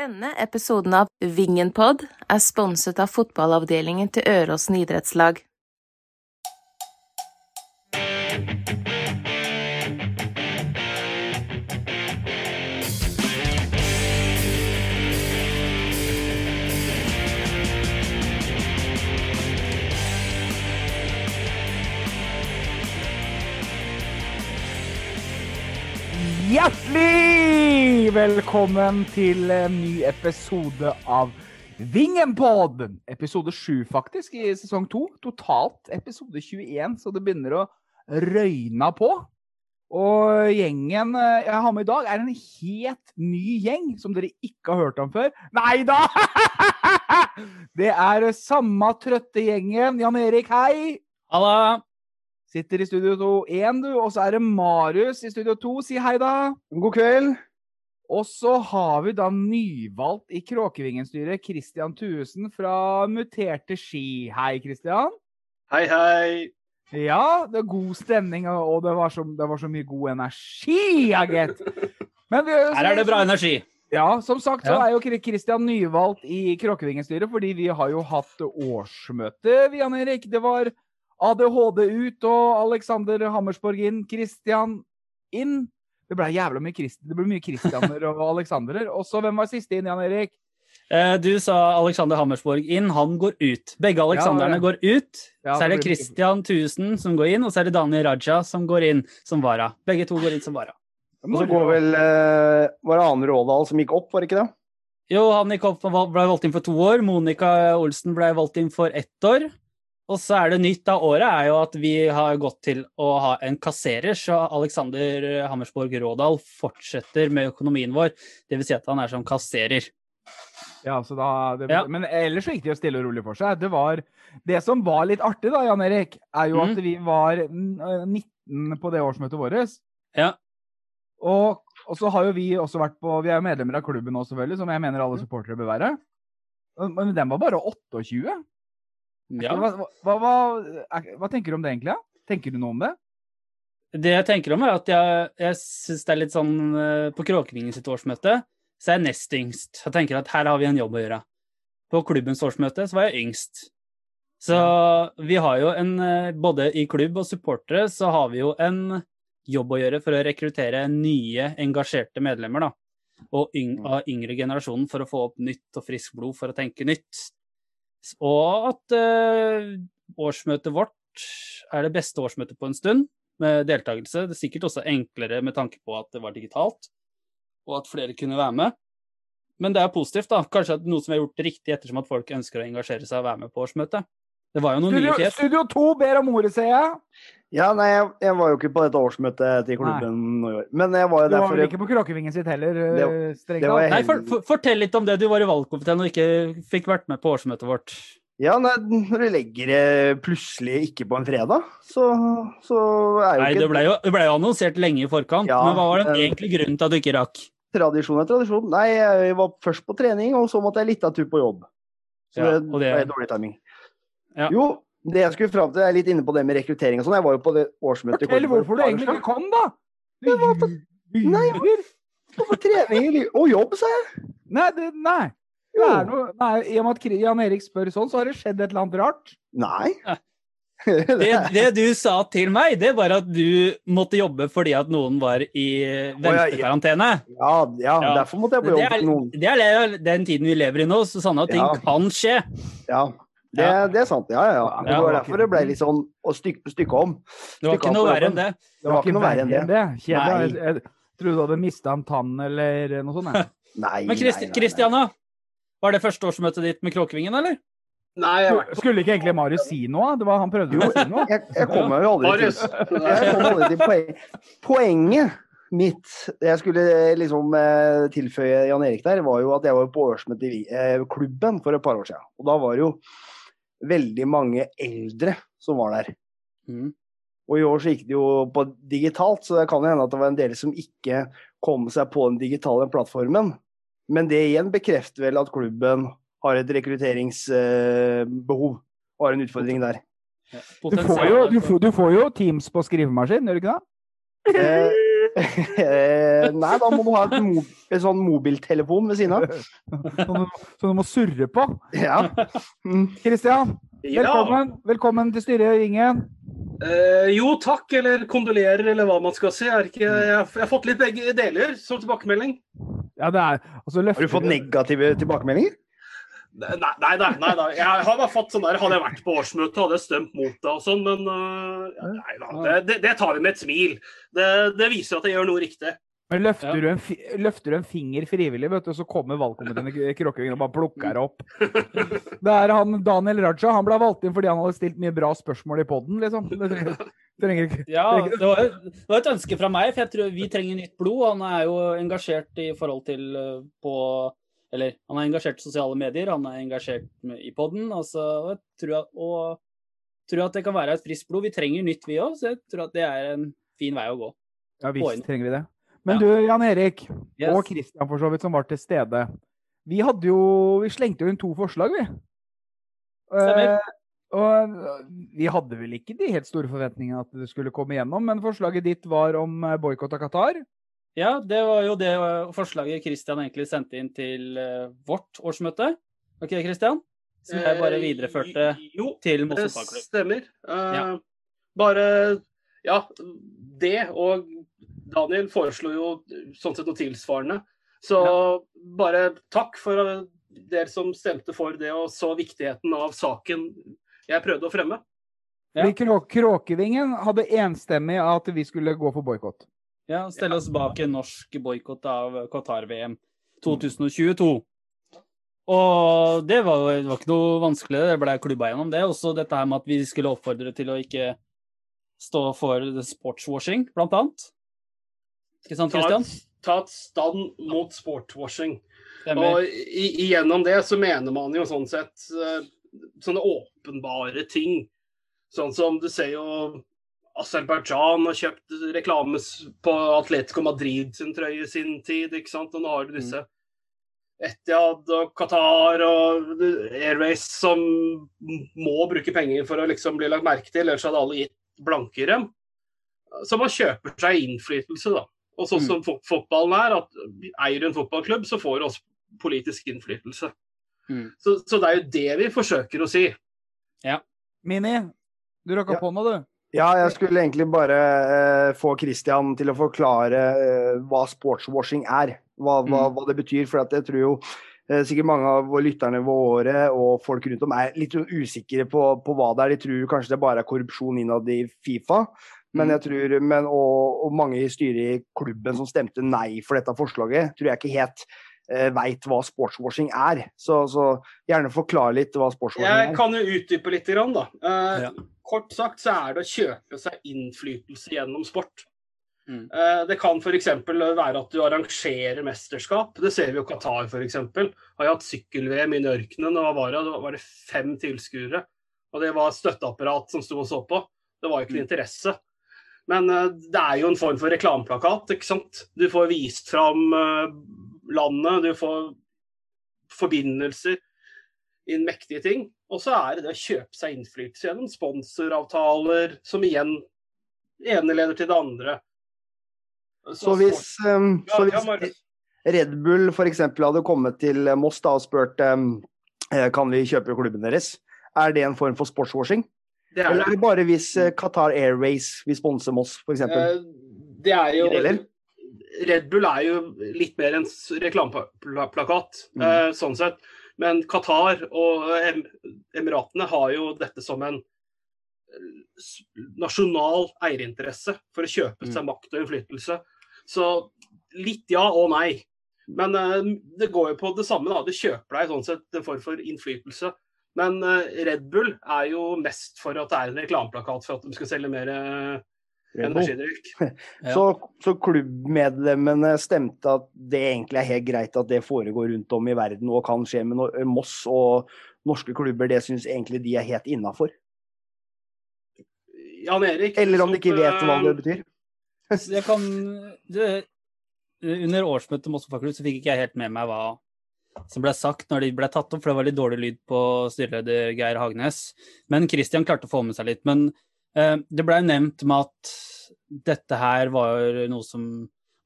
Denne episoden av Vingenpod er sponset av fotballavdelingen til Øråsen idrettslag. Hjertelig velkommen til en ny episode av Vingenpod. Episode 7 faktisk i sesong 2. Totalt episode 21, så det begynner å røyne på. Og gjengen eh, jeg har med i dag, er en helt ny gjeng som dere ikke har hørt om før. Nei da! Det er samme trøtte gjengen. Jan Erik, hei! Halla! Sitter i studio 1, du. Og så er det Marius i studio 2. Si hei, da. God kveld. Og så har vi da nyvalgt i Kråkevingenstyret Christian Thuesen fra Muterte ski. Hei, Christian. Hei, hei. Ja, det er god stemning, og det var så, det var så mye god energi, ja, gitt. Her er det bra energi. Ja, som sagt så er jo Kristian nyvalgt i Kråkevingenstyret, fordi vi har jo hatt årsmøte, vi, Jan Erik. Det var ADHD ut og Alexander Hammersborg inn. Kristian inn. Det ble jævla mye, Christ det ble mye Christianer og Alexanderer. Og så hvem var siste inn, Jan Erik? Eh, Du sa Alexander Hammersborg inn, han går ut. Begge Alexanderne Ja, ja. går ut. Ja, så er det Christian Thusen som går inn, og så er det Daniel Raja som går inn som vara. Begge to går inn som vara. Og så går vel eh, Var det Ane Rådal som gikk opp, var det ikke det? Jo, han gikk opp og ble valgt inn for to år. Monica Olsen ble valgt inn for ett år. Og så er det nytt av året er jo at vi har gått til å ha en kasserer, så Alexander Hammersborg Rådal fortsetter med økonomien vår. Det vil si at han er som kasserer. Ja, så da, det, Ja. Men ellers så gikk det jo stille og rolig for seg. Det, var, det som var litt artig, da, Jan Erik, er jo Mhm. at vi var mm, 19 på det årsmøtet vårt. Ja. Og, og så har jo vi også vært på Vi er jo medlemmer av klubben nå, selvfølgelig, som jeg mener Mm. alle supportere bør være. Men den var bare 28. ja. Hva, hva, hva, hva tenker du om det egentlig? Ja? Tenker du noe om det? Det jeg tenker om, er at jeg, jeg syns det er litt sånn eh, På Kråkevingen sitt årsmøte så er jeg nest yngst. Jeg tenker at her har vi en jobb å gjøre. På klubbens årsmøte så var jeg yngst. Så vi har jo en eh, Både i klubb og supportere så har vi jo en jobb å gjøre for å rekruttere nye, engasjerte medlemmer, da. Og yng, av yngre generasjonen for å få opp nytt og friskt blod for å tenke nytt. Og at eh, årsmøtet vårt er det beste årsmøtet på en stund med deltakelse. Det er sikkert også enklere med tanke på at det var digitalt, og at flere kunne være med. Men det er positivt, da. Kanskje noe som er gjort riktig ettersom at folk ønsker å engasjere seg og være med på årsmøtet. Det var jo noen Studio, nye fjes. Studio 2 ber om ordet, ser jeg. Ja, nei, jeg, jeg var jo ikke på dette årsmøtet til klubben nå i år. Men jeg var jo Du var vel ikke på Kråkevingen sitt heller, Det- eh, strengt tatt? Nei, for, for, fortell litt om det. Du var i valgkomiteen og ikke fikk vært med på årsmøtet vårt. Ja, nei, når du legger det plutselig ikke på en fredag, så, så er jo Nei, ikke det jo, det ble jo annonsert lenge i forkant, Ja, men hva var den men- egentlige grunnen til at du ikke rakk? Tradisjon er tradisjon. Nei, jeg var først på trening, og så måtte jeg litt av tur på jobb. Så Ja, det, det- var dårlig timing. Ja. Jo, det jeg skulle fram til, er litt inne på det med rekruttering og sånn. Jeg var jo på det årsmøtet i Fortell hvorfor du egentlig ikke kom, da! Du Jeg var på- Nei, jeg. På trening og jobb, sa jeg. Nei, det, nei. Det er noe, nei, I og med at Jan Erik spør sånn, så har det skjedd et eller annet rart. Nei. Det, det du sa til meg, det var at du måtte jobbe fordi at noen var i venstrekarantene. Ja, ja, Ja. derfor måtte jeg på Det jobb. er, Noen. det er den tiden vi lever i nå, så sånne ting Ja. kan skje. Ja, det, Ja. det er sant. Ja, ja, ja. Det var derfor det ble litt sånn å stykke, stykke om. Det var ikke noe verre enn det. Det var ikke noe verre enn det. Kjedelig. Jeg, Jeg, jeg trodde du hadde mista en tann eller noe sånt. jeg. Nei, Men Christi, nei, nei. Christiana, var det første årsmøtet ditt med Kråkevingen, eller? Nei, jeg Skulle ikke egentlig Marius si noe? Det var Han prøvde jo å si noe. Jeg, jeg kommer jo aldri til jeg kom aldri til poeng. Poenget mitt jeg skulle liksom eh, tilføye Jan Erik der, var jo at jeg var på årsmøte i eh, klubben for et par år siden. Og da var det jo veldig mange eldre som var der. Mm. Og i år så gikk det jo på digitalt, så det kan jo hende at det var en del som ikke kom seg på den digitale plattformen. Men det igjen bekrefter vel at klubben har et rekrutteringsbehov og har en utfordring der. Du får, jo, du, får, du får jo Teams på skrivemaskin, gjør du ikke det? Eh, Eh, Nei, da må du ha et mo en sånn mobiltelefon ved siden av. Som du, som du må surre på. Ja. Mm. Kristian, Ja. velkommen, velkommen til styret i Ringen. Eh, jo, takk, eller kondolerer, eller hva man skal si. Er ikke, jeg, har- jeg har fått litt begge deler som tilbakemelding. Ja, det er, altså, Har du fått negative tilbakemeldinger? Nei, nei, nei, nei, nei. Jeg har bare fått sånn der, Hadde jeg vært på årsmøtet, hadde jeg stemt mot det og sånn, men øh, ja, nei da. Det, det, det tar vi med et smil. Det, det viser at jeg gjør noe riktig. Men løfter, Ja. du en, løfter du en finger frivillig, vet du, så kommer valgkomiteen i Kråkevingen og bare plukker deg opp. Det er han Daniel Raja. Han ble valgt inn fordi han hadde stilt mye bra spørsmål i poden, liksom. Det trenger, trenger Ja, det er det var, det var et ønske fra meg, for jeg tror vi trenger nytt blod. Han er jo engasjert i forhold til eh, på Eller han er engasjert i sosiale medier, han er engasjert med- i poden. Altså, og jeg tror at, det kan være et friskt blod. Vi trenger nytt, vi òg, så jeg tror at det er en fin vei å gå. Ja visst trenger vi det. Men Ja. du, Jan Erik, Yes. og Kristian for så vidt, som var til stede. Vi hadde jo Vi slengte jo inn to forslag, vi. Stemmer. Eh, og vi hadde vel ikke de helt store forventningene at det skulle komme gjennom, men forslaget ditt var om boikott av Qatar. Ja, det var jo det eh, forslaget Kristian egentlig sendte inn til eh, vårt årsmøte. Ok, Kristian? Som jeg bare Eh, videreførte Jo, til det Jo, det stemmer. Eh, Ja. Bare Ja, det og Daniel foreslo jo sånn sett noe tilsvarende. Så bare takk for eh, dere som stemte for det og så viktigheten av saken jeg prøvde å fremme. Ja. Kråkevingen hadde enstemmig at vi skulle gå for boikott. Ja, stelle oss bak en norsk boikott av Qatar-VM 2022. Og det var, det var ikke noe vanskelig, det ble klubba gjennom det. Også dette her med at vi skulle oppfordre til å ikke stå for sportswashing, blant annet. Ikke sant, Christian? ta et stand mot sportswashing. Og i, igjennom det så mener man jo sånn sett eh, sånne åpenbare ting. Sånn som du ser jo Aserbajdsjan har kjøpt reklame på Atletico Madrid sin trøye i sin tid, ikke sant. Og nå har du disse Etiad og Qatar og Airways som må bruke penger for å liksom bli lagt merke til, ellers hadde alle gitt blankere. Så man kjøper seg innflytelse, da. Og sånn Mm. som mm. fotballen er, at eier du en fotballklubb, så får du også politisk innflytelse. Mm. Så, så det er jo det vi forsøker å si. Mini, du rakk opp Ja. hånda, du. Ja, jeg skulle egentlig bare eh, få Christian til å forklare eh, hva sportswashing er. Hva, hva, Mm. hva det betyr. For jeg tror jo eh, sikkert mange av lytterne våre og folk rundt om er litt usikre på, på hva det er. De tror kanskje det bare er korrupsjon innad i Fifa. Men Mm. jeg tror, men, og, og mange i styret i klubben som stemte nei for dette forslaget, tror jeg ikke helt eh, veit hva sportswashing er. Så, så gjerne forklar litt hva sportswashing Jeg er. kan jo utdype litt, grann, da. Eh, Ja. Kort sagt så er det å kjøpe seg innflytelse gjennom sport. Mm. Eh, Det kan f.eks. være at du arrangerer mesterskap. Det ser vi jo Qatar f.eks. Har jo hatt sykkel-VM inne i ørkenen. og var det? Det var det fem tilskuere. Og det var støtteapparat som sto og så på. Det var jo ikke noe interesse. Men eh, det er jo en form for reklameplakat, ikke sant. Du får vist fram eh, landet, du får forbindelser inn mektige ting. Og så er det det å kjøpe seg innflytelse gjennom sponsoravtaler, som igjen ene leder til det andre. Så hvis, um, Ja, så hvis ja, Red Bull f.eks. hadde kommet til Moss da og spurt um, kan vi kjøpe klubben deres, er det en form for sportswashing? det er Eller er det bare hvis eh, Qatar Airways vil sponse Moss, f.eks.? Eh, Det er jo. Red Bull er jo litt mer en reklameplakat, Mm. eh, sånn sett. Men Qatar og em Emiratene har jo dette som en eh, nasjonal eierinteresse for å kjøpe Mm. seg makt og innflytelse. Så litt ja og nei. Men eh, det går jo på det samme. da. Du kjøper deg sånn sett en form for innflytelse. Men eh, Red Bull er jo mest for at det er en reklameplakat for at de skal selge mer eh. Energidrikk. Ja. Så, så klubbmedlemmene stemte at det egentlig er helt greit at det foregår rundt om i verden og kan skje med noe Moss og norske klubber. Det syns egentlig de er helt innafor. Jan Erik Eller om de ikke vet hva det eh, betyr. Så jeg kan det, Under årsmøtet Moss fotballklubb så fikk ikke jeg helt med meg hva som ble sagt når de ble tatt opp, for det var litt dårlig lyd på styreleder Geir Hagnes. Men Christian klarte å få med seg litt. Men Det blei nevnt med at dette her var noe som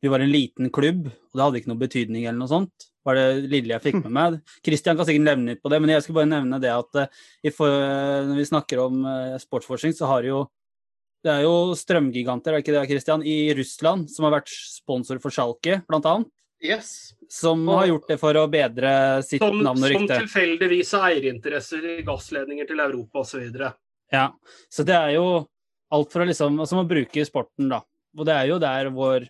Vi var en liten klubb, og det hadde ikke noe betydning eller noe sånt. Var det lille jeg fikk med meg? Kristian kan sikkert nevne litt på det, men jeg skal bare nevne det at eh, for, når vi snakker om eh, sportsforskning, så har jo det er jo strømgiganter, er det ikke det, Christian, i Russland som har vært sponsor for Schalke, blant annet. Yes. Som har gjort det for å bedre sitt Som, navn og rykte. som tilfeldigvis har eierinteresser i gassledninger til Europa osv. Ja, så det er jo alt for å liksom Altså man bruke sporten, da. Og det er jo der vår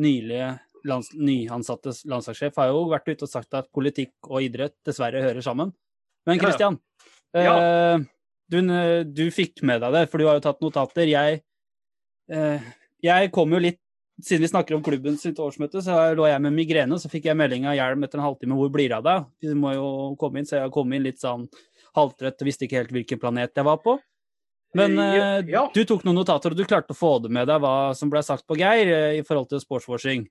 nylige lands, nyansatte landslagssjef har jo vært ute og sagt at politikk og idrett dessverre hører sammen. Men Ja, ja. Christian, eh, du, du fikk med deg det, for du har jo tatt notater. Jeg, eh, jeg kom jo litt siden vi snakker om klubben sitt årsmøte, så lå jeg med migrene, så fikk jeg melding av hjelm etter en halvtime. Hvor blir det av deg? Du må jo komme inn, så jeg kom inn litt sånn halvtrøtt og visste ikke helt hvilken planet jeg var på. Men Eh, eh, ja. du tok noen notater, og du klarte å få det med deg hva som ble sagt på Geir eh, i forhold til sportswashing.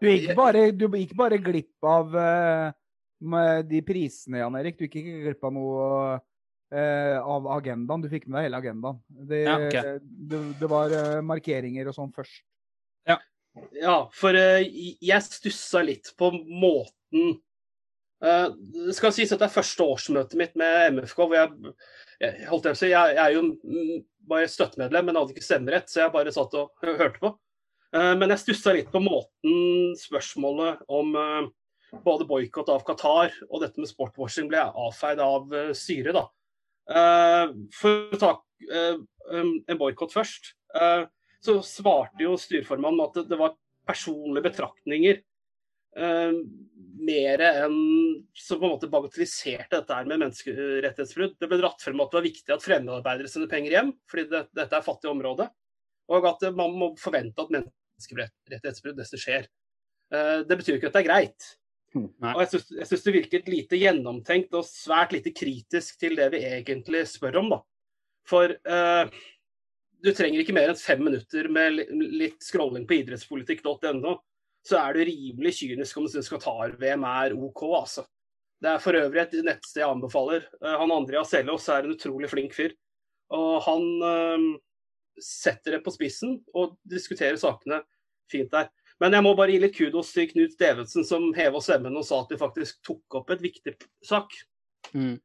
Du gikk bare, du gikk bare glipp av uh, med de prisene, Jan Erik. Du gikk ikke glipp av noe uh, av agendaen. Du fikk med deg hele agendaen. Det, Ja, okay. det, det var uh, markeringer og sånn først. Ja, for jeg stussa litt på måten Det skal sies at det er første årsmøtet mitt med MFK. hvor Jeg, jeg, holdt jeg, jeg, er jo bare støttemedlem, men hadde ikke stemmerett, så jeg bare satt og hørte på. Eh, men jeg stussa litt på måten spørsmålet om eh, både boikott av Qatar og dette med sportwashing ble avfeid av eh, styret. da. Eh, for å ta eh, um, en boikott først. Eh, så svarte jo styreformannen at det var personlige betraktninger. Eh, mer enn som på en måte bagatelliserte dette her med menneskerettighetsbrudd. Det ble dratt frem at det var viktig at fremmedarbeidere sender penger hjem, fordi det, dette er fattig område. Og at man må forvente at menneskerettighetsbrudd nesten skjer. Uh, det betyr ikke at det er greit. Nei. Og jeg syns det virket lite gjennomtenkt og svært lite kritisk til det vi egentlig spør om. da. For uh, du trenger ikke mer enn fem minutter med litt scrolling på idrettspolitikk.no, så er du rimelig kynisk om du syns Qatar-VM er OK, altså. Det er for øvrig et nettsted jeg anbefaler. Eh, han Andreas Selås er en utrolig flink fyr. Og han øh, setter det på spissen og diskuterer sakene fint der. Men jeg må bare gi litt kudos til Knut Stevensen, som heva stemmen og sa at de faktisk tok opp et viktig sak. Mm.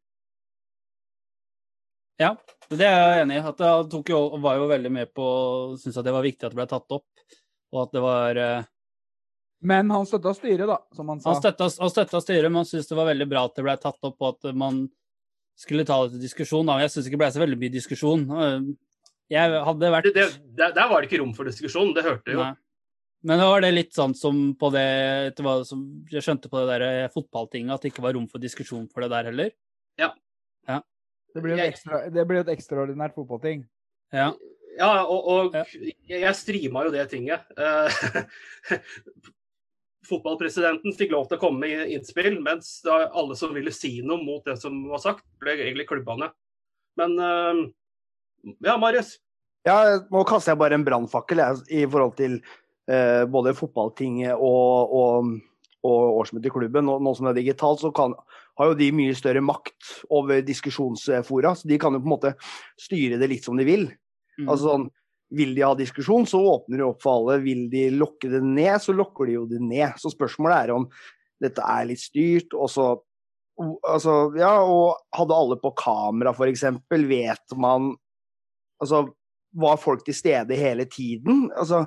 Ja, det er jeg enig i. At han jo, var jo veldig med på Syntes at det var viktig at det ble tatt opp. Og at det var eh, Men han støtta styret, da, som han sa. Han støtta, han støtta styret, men han syntes det var veldig bra at det ble tatt opp, og at man skulle ta det til diskusjon. Da. Jeg syns ikke det ble så veldig mye diskusjon. Eh, Jeg hadde vært Det, det, der, var det ikke rom for diskusjon, det hørte jo. Nei. Men da var det litt sånn som på det etter hva som Jeg skjønte på det der eh, fotballtinget at det ikke var rom for diskusjon for det der heller. Det blir jo et, ekstra, det blir jo et ekstraordinært fotballting. Ja. Ja, og, og Ja. jeg, jeg streama jo det tinget. Fotballpresidenten fikk lov til å komme med innspill, mens da alle som ville si noe mot det som var sagt, ble egentlig klubba ned. Men eh, ja, Marius. Ja, nå kaster jeg bare en brannfakkel i forhold til eh, både fotballtinget og, og, og årsmøtet i klubben. Nå, nå som det er digitalt, så kan, har jo de mye større makt over diskusjonsfora. Så de kan jo på en måte styre det litt som de vil. Mm. Altså sånn, Vil de ha diskusjon, så åpner de opp for alle. Vil de lokke det ned, så lokker de jo det ned. Så spørsmålet er om dette er litt styrt. og så altså, ja, og hadde alle på kamera, f.eks., vet man Altså, var folk til stede hele tiden? Altså,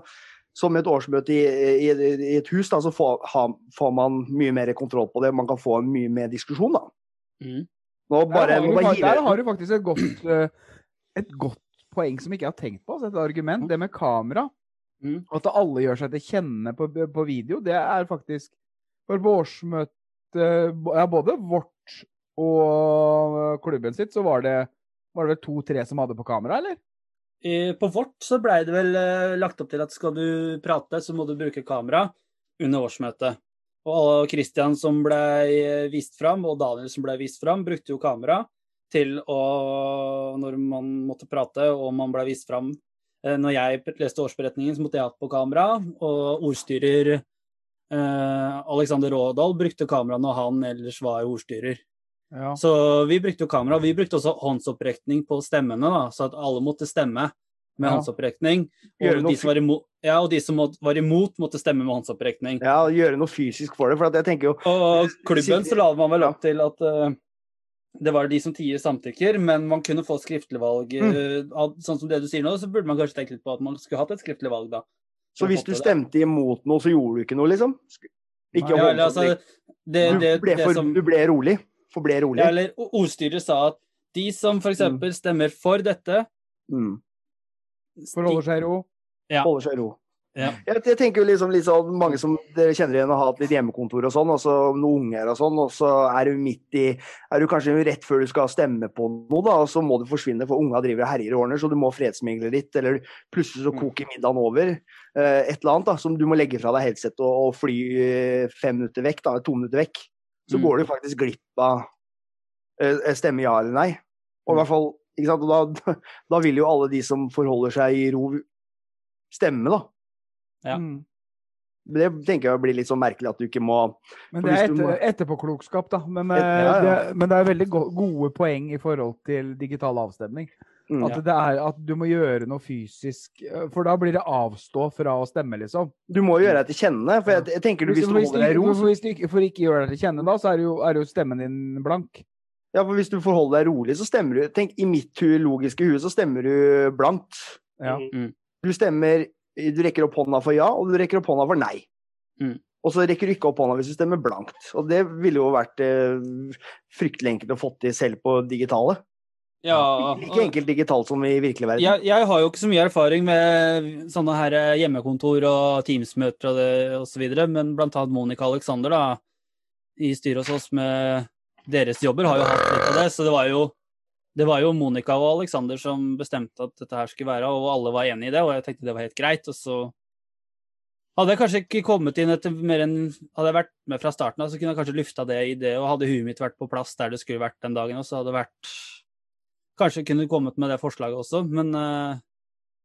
som et årsmøte i, i, i et hus, da, så får, ha, får man mye mer kontroll på det. Man kan få en mye mer diskusjon, da. Mm. Nå bare, der, har du, der har du faktisk et godt, eh, et godt poeng som ikke jeg har tenkt på. Altså et argument. Det med kamera. Mm. At alle gjør seg til kjenne på, på video, det er faktisk For på årsmøtet ja, både vårt og klubben sitt, så var det, var det vel to-tre som hadde på kamera, eller? På vårt så blei det vel eh, lagt opp til at skal du prate, så må du bruke kamera under årsmøtet. Og Christian som blei vist fram, og Daniel som blei vist fram, brukte jo kamera til å Når man måtte prate og man ble vist fram. Eh, Når jeg leste årsberetningen, så måtte jeg ha på kamera, og ordstyrer eh, Alexander Rådal brukte kamera når han ellers var ordstyrer. Ja. Så vi brukte jo kamera. Vi brukte også håndsopprekning på stemmene, da, så at alle måtte stemme med Ja. håndsopprekning. Og de som var imot, ja, og de som var imot, måtte stemme med håndsopprekning. Ja, gjøre noe fysisk for det. For at jeg tenker jo Og klubben så la man vel opp til at eh, det var de som tier samtykker, men man kunne få skriftlig valg. Mm. eh, sånn som det du sier nå, så burde man kanskje tenke litt på at man skulle hatt et skriftlig valg, da. Så hvis du stemte imot noe, så gjorde du ikke noe, liksom? Ikke ja, eller, altså, det, det, du, ble det for, som du ble rolig. Forble rolig. ja, eller o- ordstyret sa at de som f.eks. eksempel stemmer for dette Mm. Forholder seg i ro. Ja. Holder seg i ro. Ja. Jeg, jeg tenker jo liksom sånn, Mange som dere kjenner igjen har hatt litt hjemmekontor og sånn, og så noen unger og sånn, og så er du midt i Er du kanskje rett før du skal stemme på noe, da, og så må du forsvinne, for unga driver og herjer og ordner, så du må fredsmegle litt, eller plutselig så Mm. koker middagen over. eh, et eller annet da, som du må legge fra deg headset og, og fly eh, fem minutter vekk, da, to minutter vekk. Så Mm. går du faktisk glipp av eh, stemme ja eller nei. Og i hvert fall, ikke sant, og da, da vil jo alle de som forholder seg i ro, stemme, da. Ja. Mm. Det tenker jeg blir litt sånn merkelig at du ikke må Men det er etter, må- etterpåklokskap, da. Men, Et- eh, ja, ja. Det, men det er veldig gode poeng i forhold til digital avstemning. mm. At, det er, at du må gjøre noe fysisk, eh, for da blir det avstå fra å stemme, liksom. Du må jo gjøre deg til kjenne. For jeg, jeg tenker du, hvis du holder deg i ro hvis du ikke, for ikke gjøre deg til kjenne, da, så er jo, er jo stemmen din blank. Ja, for hvis du forholder deg rolig, så stemmer du Tenk, i mitt logiske hue så stemmer du blankt. Ja. Mm. Du stemmer Du rekker opp hånda for ja, og du rekker opp hånda for nei. Mm. Og så rekker du ikke opp hånda hvis du stemmer blankt. Og det ville jo vært eh, fryktelig enkelt å få til selv på digitale. Ja, Ikke enkelt digitalt som i virkelig verden. jeg, jeg har jo ikke så mye erfaring med sånne her eh, hjemmekontor og Teams-møter og, det- og så videre, men blant annet Monica Alexander da, i styret hos oss med deres jobber har jo hatt litt av det, så det var jo det var jo Monica og Alexander som bestemte at dette her skulle være, og alle var enig i det, og jeg tenkte det var helt greit. Og så hadde jeg kanskje ikke kommet inn etter mer enn Hadde jeg vært med fra starten av, så kunne jeg kanskje lufta det i det, og hadde huet mitt vært på plass der det skulle vært den dagen, og så hadde det vært Kanskje kunne kommet med det forslaget også, men uh,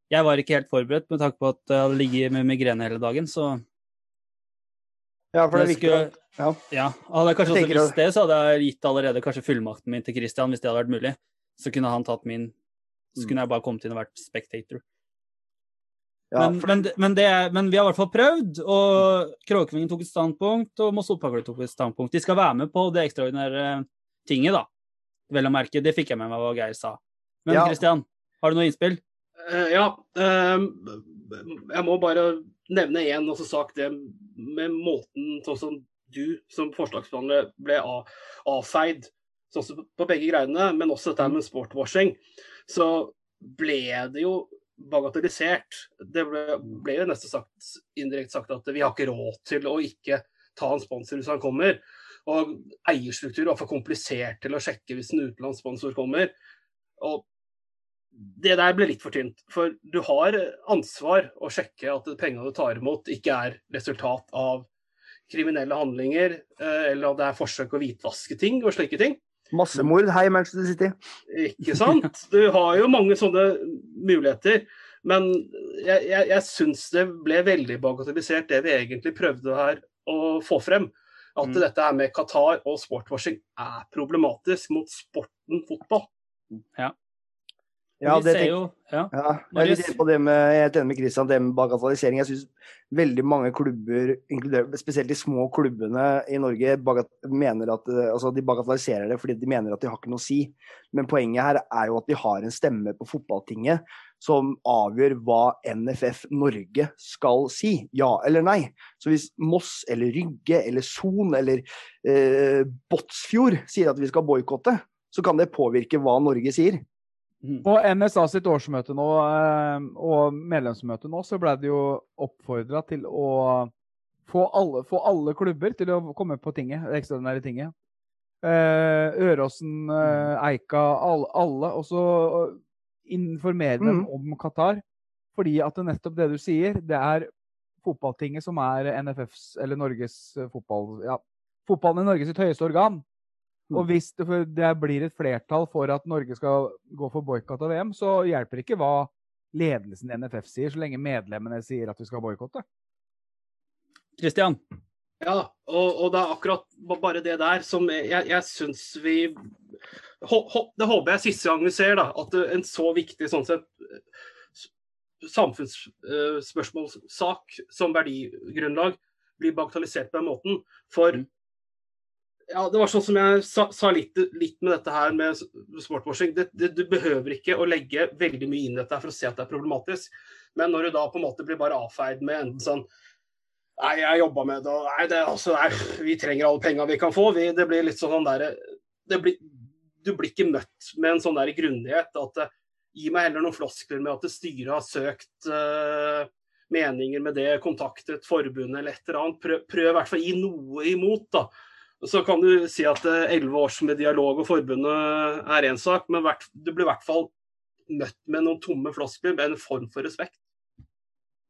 jeg var ikke helt forberedt med tanke på at jeg hadde ligget med migrene hele dagen, så Ja, for det er viktig. skulle- Ja. ja, hadde jeg kanskje også visst det, så hadde jeg gitt allerede kanskje fullmakten min til Christian, hvis det hadde vært mulig. Så kunne han tatt min Så Mm. kunne jeg bare kommet inn og vært spectator. Ja, men, for- men, men, det, men vi har i hvert fall prøvd, og Kråkevingen tok et standpunkt, og Moss Fotballklubb tok et standpunkt. De skal være med på det ekstraordinære tinget, da. Vel å merke. Det fikk jeg med meg hva Geir sa. Men Ja. Christian, har du noe innspill? Eh, ja. ehm, jeg må bare nevne én også sak, det med måten sånn som du som forslagsbehandler ble av, avfeid sånn på begge greiene, men også dette med sportwashing. Så ble det jo bagatellisert. Det ble, ble jo nesten sagt, indirekte sagt at vi har ikke råd til å ikke ta en sponsor hvis han kommer. Og eierstruktur var for komplisert til å sjekke hvis en utenlandsk sponsor kommer. Og det der ble litt for tynt. For du har ansvar å sjekke at pengene du tar imot, ikke er resultat av kriminelle handlinger, eh, eller at det er forsøk å hvitvaske ting og slike ting. Massemord. Hei, Manchester City. Ikke sant? Du har jo mange sånne muligheter. Men jeg, jeg, jeg syns det ble veldig bagatellisert, det vi egentlig prøvde her å få frem. At Mm. dette her med Qatar og sportwashing er problematisk mot sporten fotball. Ja, vi det ser tenker jo ja. Ja, jeg er litt enig på det med, med Christian, det med bagatellisering. Jeg syns veldig mange klubber, spesielt de små klubbene i Norge, bagat, mener at, eh, altså, de bagatelliserer det fordi de mener at de har ikke noe å si. Men poenget her er jo at de har en stemme på fotballtinget som avgjør hva NFF Norge skal si, ja eller nei. Så hvis Moss eller Rygge eller Son eller eh, Båtsfjord sier at vi skal boikotte, så kan det påvirke hva Norge sier. På NSA sitt årsmøte nå, eh, og medlemsmøte nå, så ble det jo oppfordra til å få alle, få alle klubber til å komme på tinget, det ekstraordinære tinget. Eh, Øråsen, eh, Eika, alle, alle. Og så informere dem Mm. om Qatar. Fordi at det nettopp det du sier, det er fotballtinget som er NFFs, eller Norges fotball... Ja, fotballen i Norges sitt høyeste organ. Og hvis det, for det blir et flertall for at Norge skal gå for boikott av VM, så hjelper ikke hva ledelsen i NFF sier, så lenge medlemmene sier at vi skal boikotte. Christian, Ja, og, og det er akkurat bare det der som jeg, jeg syns vi Det håper jeg siste gang vi ser, da. At en så viktig sånn sett samfunnsspørsmålssak som verdigrunnlag blir bagatellisert på den måten. For Mm. Ja, det var sånn som jeg sa, sa litt, litt med dette her med sportwashing. Det, det, du behøver ikke å legge veldig mye inn i dette for å se at det er problematisk. Men når du da på en måte blir bare avfeid med enten sånn Nei, jeg jobba med det, og nei, det, altså, nei, vi trenger alle penga vi kan få. Vi, det blir litt sånn der, Du blir ikke møtt med en sånn der grundighet. at Gi meg heller noen floskler med at styret har søkt uh, meninger med det, kontaktet forbundet eller et eller annet. Prøv, prøv i hvert fall å gi noe imot, da. Så kan du si at eh, elleve års med dialog og forbundet er én sak, men du blir i hvert fall møtt med noen tomme floskler med en form for respekt.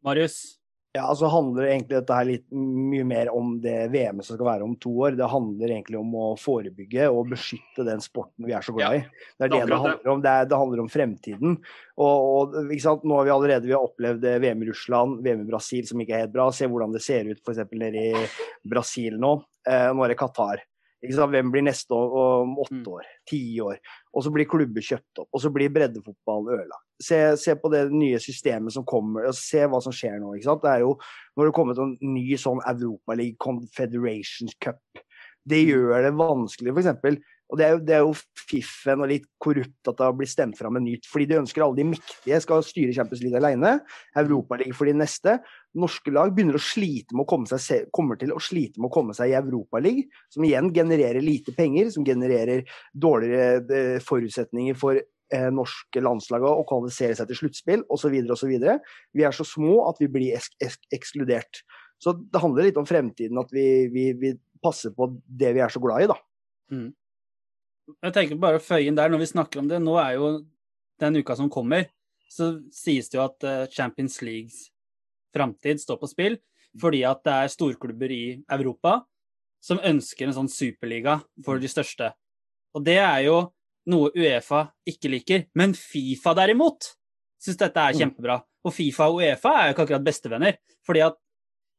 Marius? Ja, altså handler egentlig dette her litt mye mer om det VM-et som skal være om to år. Det handler egentlig om å forebygge og beskytte den sporten vi er så glad i. Det er det det handler om. Det, er, det handler om fremtiden. Og, og ikke sant? Nå har vi allerede vi har opplevd eh, VM i Russland, VM i Brasil som ikke er helt bra. Se hvordan det ser ut f.eks. nede i Brasil nå. Eh, nå er det Qatar. Hvem blir neste år, om åtte Mm. år, ti år? Og så blir klubber kjøpt opp, og så blir breddefotballen ødelagt. Se, se på det nye systemet som kommer, og se hva som skjer nå. Det er jo, Nå har det kommet en ny sånn Europa League Confederation Cup. Det gjør det vanskelig, f.eks. Og det er, jo, det er jo fiffen og litt korrupt at det har blitt stemt fram en nytt. Fordi de ønsker alle de mektige skal styre Champions League alene. Europaliga for de neste. Norske lag begynner å slite med å komme seg, kommer til å slite med å komme seg i Europaligaen, som igjen genererer lite penger, som genererer dårligere eh, forutsetninger for eh, norske landslag å kvalifisere seg til sluttspill osv. osv. Vi er så små at vi blir eks eks ekskludert. Så det handler litt om fremtiden, at vi, vi, vi passer på det vi er så glad i, da. Jeg tenker bare å føye inn der, når vi snakker om det, nå er jo den uka som kommer, så sies det jo at eh, Champions Leagues framtid står på spill, fordi at det er storklubber i Europa som ønsker en sånn superliga for de største. Og det er jo noe Uefa ikke liker, men Fifa derimot syns dette er Mm. kjempebra. Og Fifa og Uefa er jo ikke akkurat bestevenner, fordi at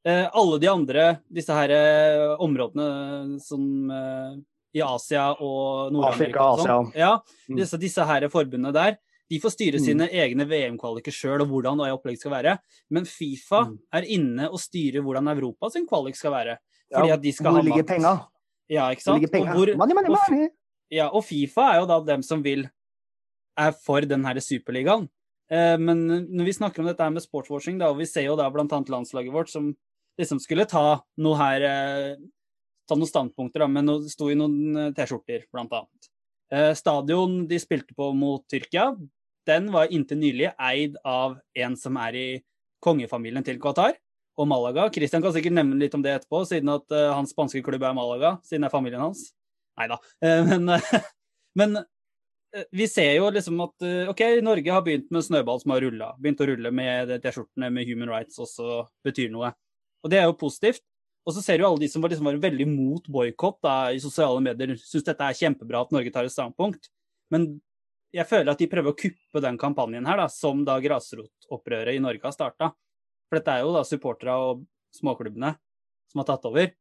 eh, alle de andre, disse her eh, områdene som eh, i Asia og Nord-Amerika Afrika, og sånn, ja, Mm. disse, disse her forbundene der, de får styre Mm. sine egne VM-kvaliker sjøl og hvordan opplegget skal være. Men Fifa Mm. er inne og styrer hvordan Europa sin kvalik skal være. Fordi Ja, at de skal Hvor ha ligger penga? Ja, ikke Hvor ligger penga? Hvor, Money, money, og ja, og Fifa er jo da dem som vil er for den her superligaen. Eh, men når vi snakker om dette her med sportswashing, da, og vi ser jo da annet landslaget vårt som liksom skulle ta noe her eh, ta noen standpunkter, da, men no- sto i noen eh, T-skjorter, blant annet. Eh, stadion de spilte på mot Tyrkia, den var inntil nylig eid av en som er i kongefamilien til Qatar og Malaga. Christian kan sikkert nevne litt om det etterpå, siden at uh, hans spanske klubb er Malaga, siden det er familien hans. Nei da. Uh, men uh, men eh, vi ser jo liksom at eh, OK, Norge har begynt med snøball som har rulla. Begynt å rulle med T-skjortene med Human Rights også betyr noe. Og det er jo positivt. Og så ser du alle de som var, liksom, var veldig mot boikott i sosiale medier, syns dette er kjempebra at Norge tar et standpunkt. Men jeg føler at de prøver å kuppe den kampanjen her, da, som da grasrotopprøret i Norge har starta. For dette er jo da supporterne og småklubbene som har tatt over.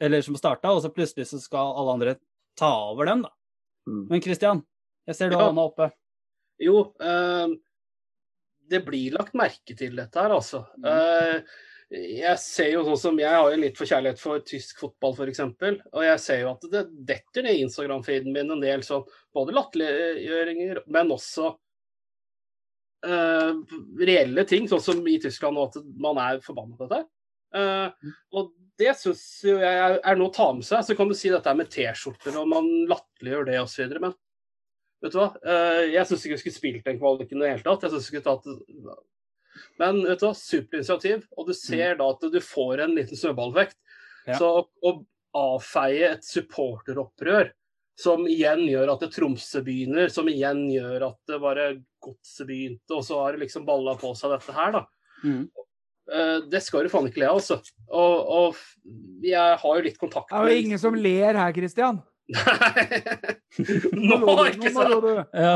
Eller som starta, og så plutselig så skal alle andre ta over dem, da. Mm. Men Christian, jeg ser du Ja. har hånda oppe. Jo, eh, det blir lagt merke til dette her, altså. Eh, jeg ser jo sånn som Jeg har jo litt for kjærlighet for tysk fotball, f.eks. Og jeg ser jo at det detter ned i Instagram-feeden min en del sånn både latterliggjøringer, men også uh, reelle ting, sånn som i Tyskland nå, at man er forbanna på dette. Eh, og det syns jeg er, noe å ta med seg. Så kan du si dette med T-skjorter, og man latterliggjør det osv. Men vet du hva, uh, jeg syns ikke vi skulle spilt den kvaliken i det hele tatt. Jeg synes vi skulle tatt Men vet du hva, superinitiativ. Og du ser da at du får en liten snøballvekt. Ja. Så å, å avfeie et supporteropprør som igjen gjør at det Tromsø begynner, som igjen gjør at det bare Godset begynte, og så har det liksom balla på seg dette her, da. Mm. Eh, det skal du faen ikke le av, altså. Og, og jeg har jo litt kontakt Det er jo ingen som ler her, Christian. Nå, du, ikke nå sant? Å. Ja.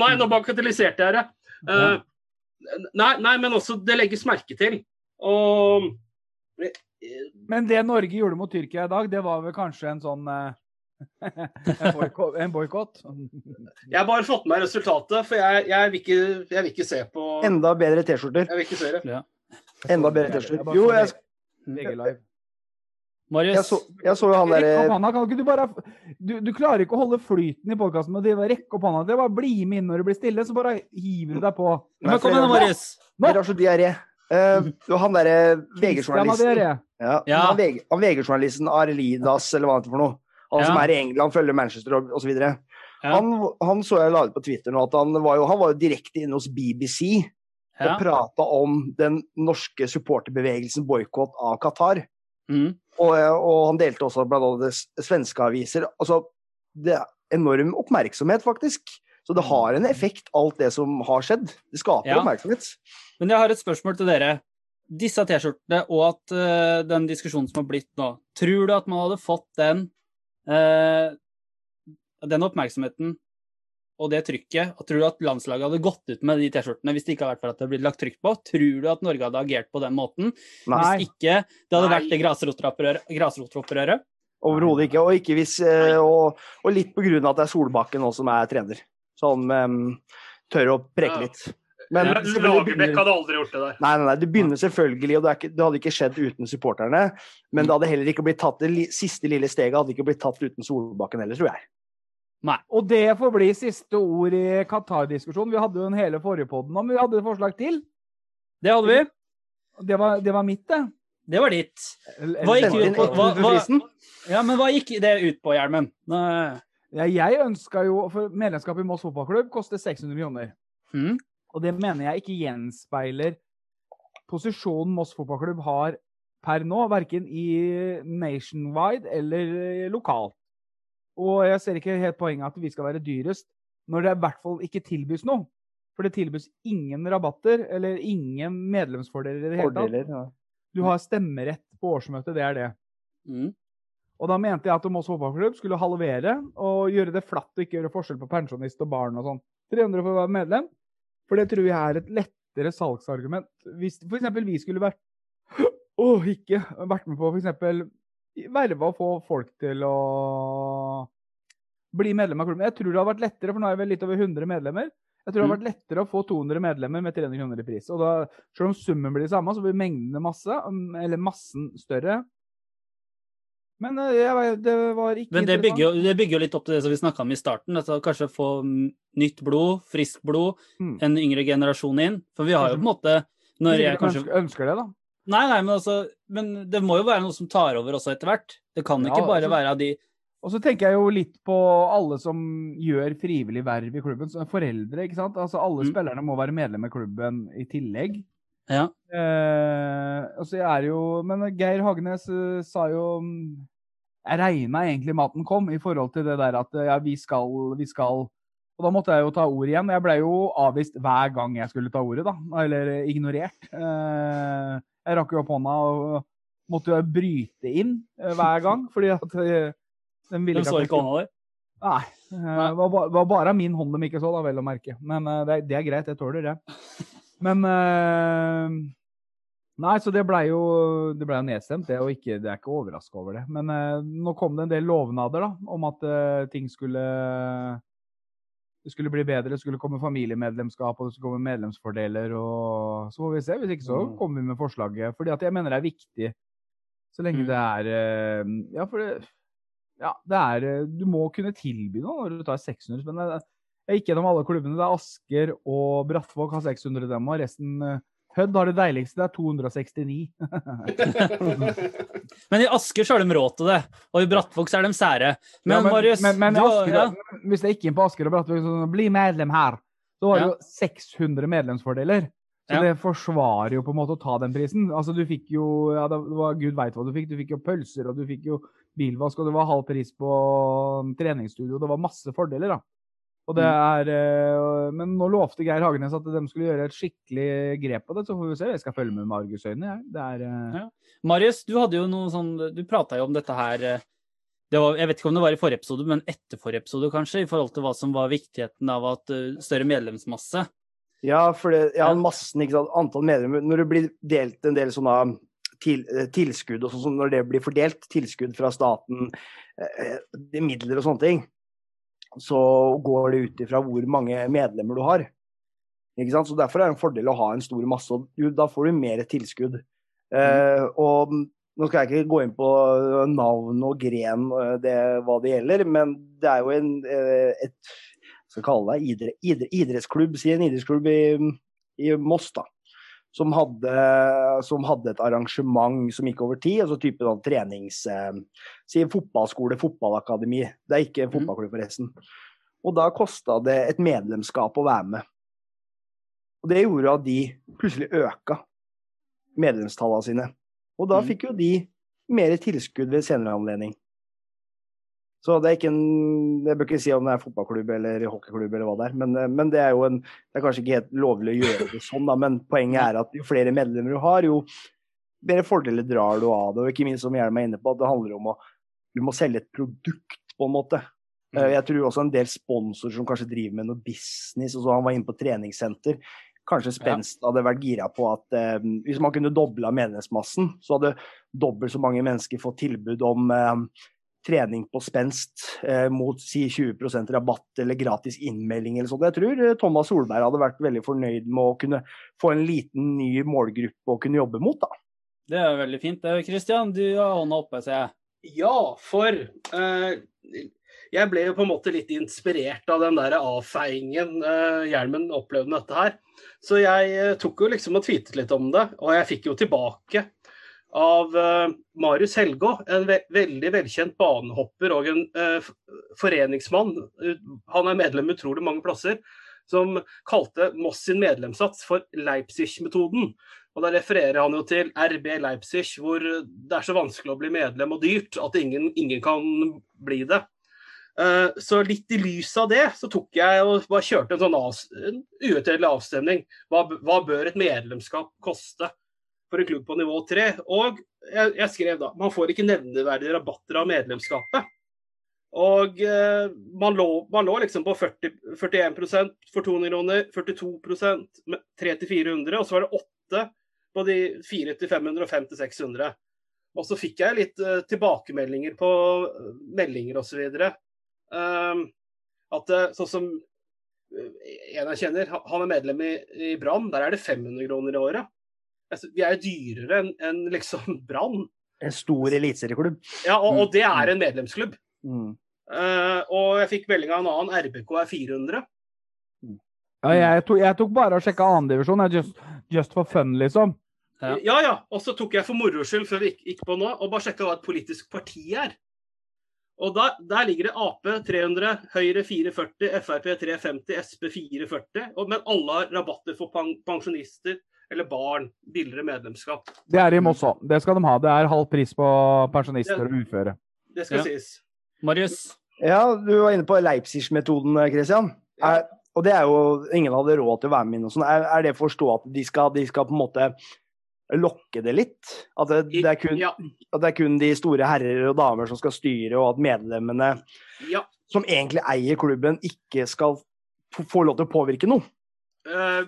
Nei, nå bagatelliserte jeg det. Eh, nei, nei, men også det legges merke til. Og Men det Norge gjorde mot Tyrkia i dag, det var vel kanskje en sånn eh, en boikott- Jeg har bare fått med meg resultatet, for jeg, jeg, vil, ikke, jeg vil ikke se på Enda bedre T-skjorter. vil ikke se det. Ja. Enda bedre T-skjorter. Jo, jeg, VG Live. Marius, jeg, så, jeg så jo han derre du Du, du klarer ikke å holde flyten i podkasten med å rekke opp hånda. Det bare bli med inn når det blir stille, så bare hiver du deg på. Nei, kom igjen, Marius. Dere har så diaré. Uh, han derre VG-journalisten ja, Ja. Han VG Arlidas, eller hva det er for noe. Han som er i England, følger Manchester og osv. Ja. Han, han så jeg la ut på Twitter nå at han var jo, han var jo direkte inne hos BBC Ja. og prata om den norske supporterbevegelsen boikott av Qatar. Mm. Og, og han delte også blant annet svenske aviser. Altså, det er enorm oppmerksomhet, faktisk. Så det har en effekt, alt det som har skjedd. Det skaper Ja. oppmerksomhet. Men jeg har et spørsmål til dere. Disse T-skjortene og at uh, den diskusjonen som har blitt nå, tror du at man hadde fått den, uh, den oppmerksomheten og det trykket, og tror du at landslaget hadde gått ut med de T-skjortene hvis det ikke hadde vært for at det hadde blitt lagt trykk på? Tror du at Norge hadde agert på den måten Nei, hvis ikke det hadde Nei. vært det grasrotopprøret? grasrotopprøret? overhodet ikke. Og, ikke hvis, eh, og, og litt på grunn av at det er Solbakken nå som er trener. som um, tør å preke litt. Men Men Lagerbäck hadde aldri gjort det der. Nei, nei, nei, det begynner selvfølgelig, og det, er ikke, det hadde ikke skjedd uten supporterne. Men det hadde heller ikke blitt tatt, det li, siste lille steget hadde ikke blitt tatt uten Solbakken heller, tror jeg. Og det får bli siste ord i Qatar-diskusjonen. Vi hadde jo en hele forrige podden om, vi hadde et forslag til. Det hadde vi. Det var, det var mitt, det. Det var ditt. Hva gikk ut på- hva- hva- Ja, men hva gikk det ut på, Hjelmen? Ja, jeg ønska jo For medlemskap i Moss fotballklubb koster 600 millioner. Mm. Og det mener jeg ikke gjenspeiler posisjonen Moss fotballklubb har per nå, verken i nationwide eller lokalt. Og jeg ser ikke helt poenget at vi skal være dyrest, når det i hvert fall ikke tilbys noe. For det tilbys ingen rabatter eller ingen medlemsfordeler i det hele tatt. Ja. Du har stemmerett på årsmøtet, det er det. Mm. Og da mente jeg at Moss fotballklubb skulle halvere og gjøre det flatt og ikke gjøre forskjell på pensjonist og barn og sånn. 300 for å være medlem. For det tror jeg er et lettere salgsargument. Hvis f.eks. vi skulle vært Å, ikke vært med på f.eks. verve og få folk til å bli medlem av klubben. Jeg tror det hadde vært lettere, for nå er vi litt over 100 medlemmer. Jeg tror det hadde vært lettere å få 200 medlemmer med 300 kroner i pris. Og da, selv om summen blir det samme, så blir mengdene masse, eller massen større. Men eh, jeg, det var ikke Men det bygger, det bygger jo litt opp til det som vi snakka om i starten. Altså kanskje få mm, nytt blod, friskt blod, Mm. en yngre generasjon inn. For vi har jo på en måte når jeg kanskje ønsker det, da. Nei, nei, men altså Men det må jo være noe som tar over også etter hvert. Det kan Ja, ikke bare så, være av de Og så tenker jeg jo litt på alle som gjør frivillig verv i klubben. Så foreldre, ikke sant. Altså alle Mm. spillerne må være medlem i klubben i tillegg. Ja. Eh, og så er jo Men Geir Hagenes uh, sa jo mm, Jeg regna egentlig med at den kom, i forhold til det der at eh, ja, vi skal, vi skal Og da måtte jeg jo ta ordet igjen. Jeg ble jo avvist hver gang jeg skulle ta ordet, da. Eller eh, ignorert. Eh, jeg rakk jo opp hånda og måtte jo bryte inn eh, hver gang, fordi at de ville så ikke hånda di. Nei. Det var, var bare min hånd de ikke så, da, vel å merke. Men det, er- det er greit, jeg tåler det. Men Nei, så det blei jo det ble jo nedstemt, det. Og ikke, det er ikke overraska over det. Men nå kom det en del lovnader da, om at ting skulle det skulle bli bedre, det skulle komme familiemedlemskap og det skulle komme medlemsfordeler. og Så får vi se. Hvis ikke så Mm. kommer vi med forslaget. Fordi at jeg mener det er viktig så lenge Mm. det er eh, Ja, for det, ja, det er eh, Du må kunne tilby noe når du tar 600 spenn. Jeg gikk gjennom alle klubbene. Det er Asker og Brattvåg har 600 dem, og resten eh, Hødd har det deiligste, det er 269. Men i Asker så har de råd til det, og i Brattvåg så er de sære. Men, Ja, Marius, men, men, du, Asker, ja. hvis jeg gikk inn på Asker og Brattvåg sånn, bli medlem her, så var det jo 600 medlemsfordeler. Så det forsvarer jo på en måte å ta den prisen. Altså Du fikk jo ja, det var Gud veit hva du fikk. Du fikk jo pølser, og du fikk jo bilvask, og det var halv pris på um, treningsstudio. Det var masse fordeler, da. Og det er, eh, men nå lovte Geir Hagenes at de skulle gjøre et skikkelig grep på det. Så får vi se. Jeg skal følge med med argusøyne. jeg. Det er, eh, Ja. Marius, du hadde jo noe sånn Du prata jo om dette her eh, det var, Jeg vet ikke om det var i forrige episode, men etter forrige episode, kanskje, i forhold til hva som var viktigheten av at større medlemsmasse. Ja, for det, ja, massen, ikke sant. Antall medlemmer. Når det blir delt en del sånne til, tilskudd og sånn som når det blir fordelt, tilskudd fra staten, midler og sånne ting, så går det ut ifra hvor mange medlemmer du har. Ikke sant? Så Derfor er det en fordel å ha en stor masse, og da får du mer tilskudd. Eh, og nå skal jeg ikke gå inn på navn og gren, eh, det, hva det gjelder, men det er jo en, eh, et skal kalle det, idre, idre, idrettsklubb, si en idrettsklubb i, i Moss, da. Som hadde, som hadde et arrangement som gikk over tid, altså type sånn trenings... Eh, si fotballskole, fotballakademi. Det er ikke en Mhm. fotballklubb, forresten. Og da kosta det et medlemskap å være med. Og det gjorde at de plutselig øka medlemstallene sine. Og da Mhm. fikk jo de mer tilskudd ved senere anledning. Så det er ikke en Jeg bør ikke si om det er fotballklubb eller hockeyklubb eller hva det er, men, eh, men det er jo en Det er kanskje ikke helt lovlig å gjøre det sånn, da, men poenget er at jo flere medlemmer du har, jo mer fordeler drar du av det. Og ikke minst som Hjelm er inne på, at det handler om å Du må selge et produkt, på en måte. Eh, Jeg tror også en del sponsorer som kanskje driver med noe business, og så han var inne på treningssenter. Kanskje Spenst hadde vært gira på at eh, hvis man kunne dobla medlemsmassen, så hadde dobbelt så mange mennesker fått tilbud om eh, trening på spenst eh, mot si 20% rabatt eller gratis innmelding eller sånt. Jeg tror eh, Thomas Solberg hadde vært veldig fornøyd med å kunne få en liten ny målgruppe å kunne jobbe mot. da. Det er veldig fint. Kristian, du har hånda oppe, ser jeg. Ja, for eh, jeg ble jo på en måte litt inspirert av den der avfeiingen eh, Hjelmen opplevde med dette her. Så jeg eh, tok jo liksom og tweetet litt om det, og jeg fikk jo tilbake av eh, Marius Helgå, en ve veldig velkjent banehopper og en eh, foreningsmann. Han er medlem utrolig mange plasser. Som kalte Moss sin medlemssats for Leipzig-metoden. Og Da refererer han jo til RB Leipzig, hvor det er så vanskelig å bli medlem og dyrt at ingen, ingen kan bli det. Eh, Så litt i lys av det, så tok jeg og bare kjørte en sånn av, en uutdelelig avstemning. Hva, hva bør et medlemskap koste for en klubb på nivå 3? Og jeg, jeg skrev da man får ikke nevneverdige rabatter av medlemskapet. Og eh, man, lå, man lå liksom på 40, 41 for 200 kroner, 42 med 3 til 400, og så var det 8 på de 4-500 og 5-600, Og så fikk jeg litt eh, tilbakemeldinger på eh, meldinger osv. Um, at eh, sånn som eh, en jeg kjenner, han er medlem i, i Brann, der er det 500 kroner i året. Altså, vi er jo dyrere enn en liksom Brann. En stor eliteserieklubb. Ja, og, og det er en medlemsklubb. Mm. Uh, og jeg fikk melding av en annen, RBK er 400. Ja, jeg, tok, jeg tok bare og sjekka annendivisjon, just, just for fun, liksom. Ja. Ja ja. Og så tok jeg for moro skyld, før vi gikk, gikk på nå, og bare sjekka hva et politisk parti er. Og da, Der ligger det Ap 300, Høyre 440, Frp 350, Sp 440. Og, men alle har rabatter for pensjonister eller barn. Billigere medlemskap. Det er i Moss òg. Det skal de ha. Det er halv pris på pensjonister og uføre. Det skal Ja. sies. Marius. Ja, du var inne på Leipzig-metoden, Christian. Ja. Er, og det er jo Ingen hadde råd til å være med inn og sånn. Er, er det å forstå at de skal, de skal på en måte lokke det litt? At det, det, er kun, Ja. at det er kun de store herrer og damer som skal styre, og at medlemmene ja. som egentlig eier klubben, ikke skal få få lov til å påvirke noe? Eh,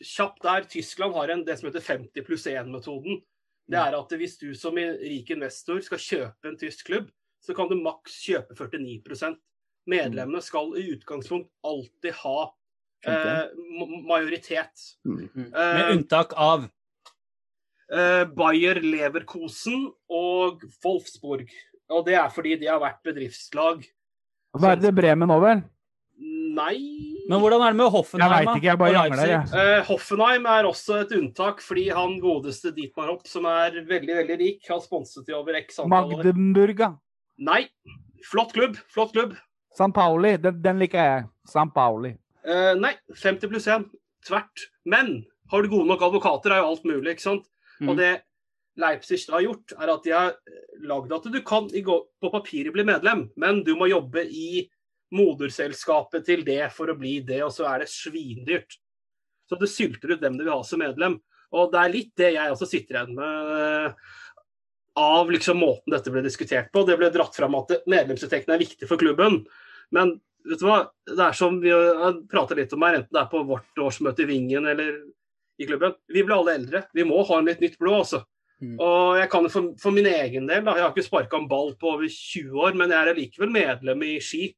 kjapt der, Tyskland har en, det som heter 50 pluss 1-metoden. Det er at hvis du som rik investor skal kjøpe en tysk klubb, så kan du maks kjøpe 49% Medlemmene skal i utgangspunkt alltid ha eh, majoritet. Med Eh, unntak av eh, Bayer Leverkosen og Wolfsburg. Og det er fordi de har vært bedriftslag. Hva er det Bremen over? Nei Men hvordan er det med Hoffenheim? Jeg veit ikke, jeg bare jangler, Ja. Eh, Hoffenheim er også et unntak, fordi han godeste Dietmar Hopp, som er veldig veldig rik, har sponset de over x antall år. Magdeburga. Nei. Flott klubb. Flott klubb. San Pauli. Den, den liker jeg. San Pauli. Uh, nei, 50 pluss 1. Tvert. Men har du gode nok advokater, er jo alt mulig, ikke sant? Mm. Og det Leipzig har gjort, er at de har lagd at du kan i på papiret bli medlem, men du må jobbe i moderselskapet til det for å bli det, og så er det svindyrt. Så du sylter ut hvem du vil ha som medlem. Og det er litt det jeg også sitter igjen med av liksom måten dette ble diskutert på. Det ble dratt fram at medlemsinntektene er viktig for klubben. Men vet du hva, det er som vi har pratet litt om her, enten det er på vårt årsmøte i Vingen eller i klubben. Vi blir alle eldre. Vi må ha en litt nytt blod, altså. Mm. Og jeg kan for, for min egen del, da, jeg har ikke sparka en ball på over 20 år, men jeg er likevel medlem i Ski.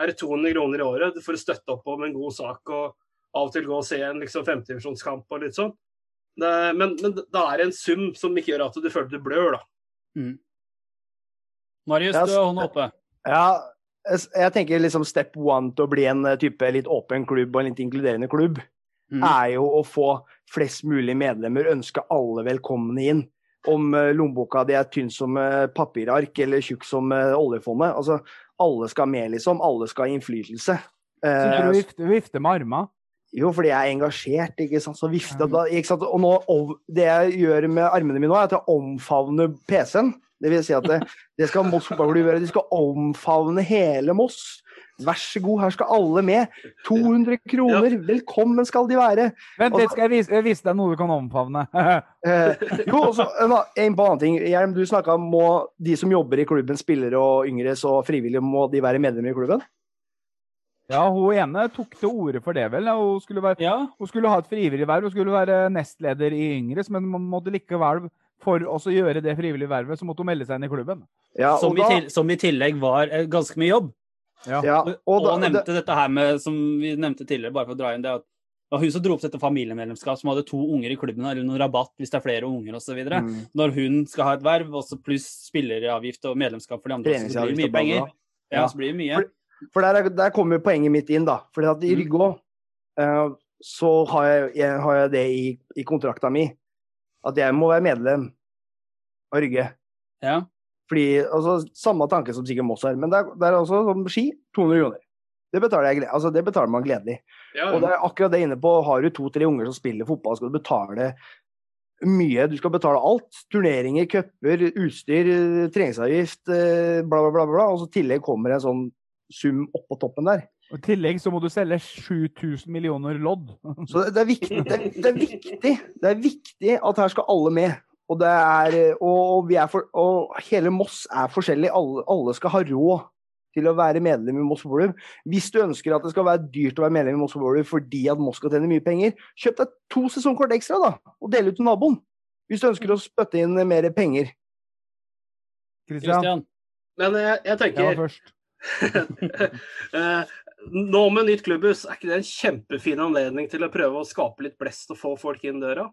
Er det 200 kroner i året for å støtte opp om en god sak og av og til gå og se en liksom, femtedivisjonskamp og litt sånn. Det, men, men det er en sum som ikke gjør at du føler du blør, da. Marius, du har hånda oppe. Ja, jeg tenker liksom step one til å bli en eh, type litt åpen klubb og en litt inkluderende klubb, Mm. er jo å få flest mulig medlemmer, ønske alle velkomne inn. Om eh, lommeboka di er tynn som eh, papirark eller tjukk som oljefondet. Altså, alle skal med, liksom. Alle skal ha innflytelse. Så Eh, du vifter, vifter med armene. jo, fordi jeg er engasjert, ikke sant. Så vifter, da, ikke sant? Og nå, det jeg gjør med armene mine nå, er at jeg omfavner PC-en. Det vil si at det, det skal Moss fotballklubb gjøre. De skal omfavne hele Moss. Vær så god, her skal alle med. 200 kroner, velkommen skal de være. Vent litt, skal jeg vise, jeg vise deg noe du kan omfavne. Eh, jo, også, en, en på annen ting. Hjelm, du snakka om må de som jobber i klubben, spillere og yngre så frivillige, må de være medlemmer i klubben? ja, hun ene tok til orde for det, vel. Hun skulle, være, Ja, hun skulle ha et frivillig verv. Hun skulle være nestleder i Yngres, men man måtte likevel, for å gjøre det frivillige vervet, så måtte hun melde seg inn i klubben. Ja, som, da, i til, som i tillegg var eh, ganske mye jobb. Ja. ja, Og, og da, nevnte dette her med, som vi nevnte tidligere, bare for å dra inn det, at det var hun som dro opp dette familiemedlemskap, som hadde to unger i klubben, eller noen rabatt hvis det er flere unger osv. Mm. Når hun skal ha et verv, også pluss spilleravgift og medlemskap for de andre, så blir det mye og penger. Ja, Ja. så blir det mye. For der, er- der kommer poenget mitt inn, da. For at i Mm. Rygge òg, så har jeg, jeg, har jeg det i, i kontrakta mi. At jeg må være medlem av Rygge. Ja. Fordi, altså, Samme tanke som sikkert Moss har. Men det er, det er også som ski 200 kroner. Det betaler, jeg, altså, det betaler man gledelig. Ja, Og det er akkurat det inne på. Har du to-tre unger som spiller fotball, skal du betale mye. Du skal betale alt. Turneringer, cuper, utstyr, treningsavgift, eh, bla, bla, bla. bla. Og så tillegg kommer en sånn sum oppå toppen der. Og I tillegg så må du selge 7000 millioner lodd. Så det, det, er viktig, det, er- det er viktig Det er viktig at her skal alle med. Og, det er, og, vi er for, og hele Moss er forskjellig. Alle, alle skal ha råd til å være medlem i Moss Fotballklubb. Hvis du ønsker at det skal være dyrt å være medlem i Moss Fotballklubb fordi at Moss skal tjene mye penger, kjøp deg to sesongkort ekstra da, og del ut til naboen. Hvis du ønsker å spytte inn mer penger. Christian, Christian. Men jeg, jeg jeg var tenker først. eh, Nå med nytt klubbhus, er ikke det en kjempefin anledning til å prøve å skape litt blest og få folk inn døra?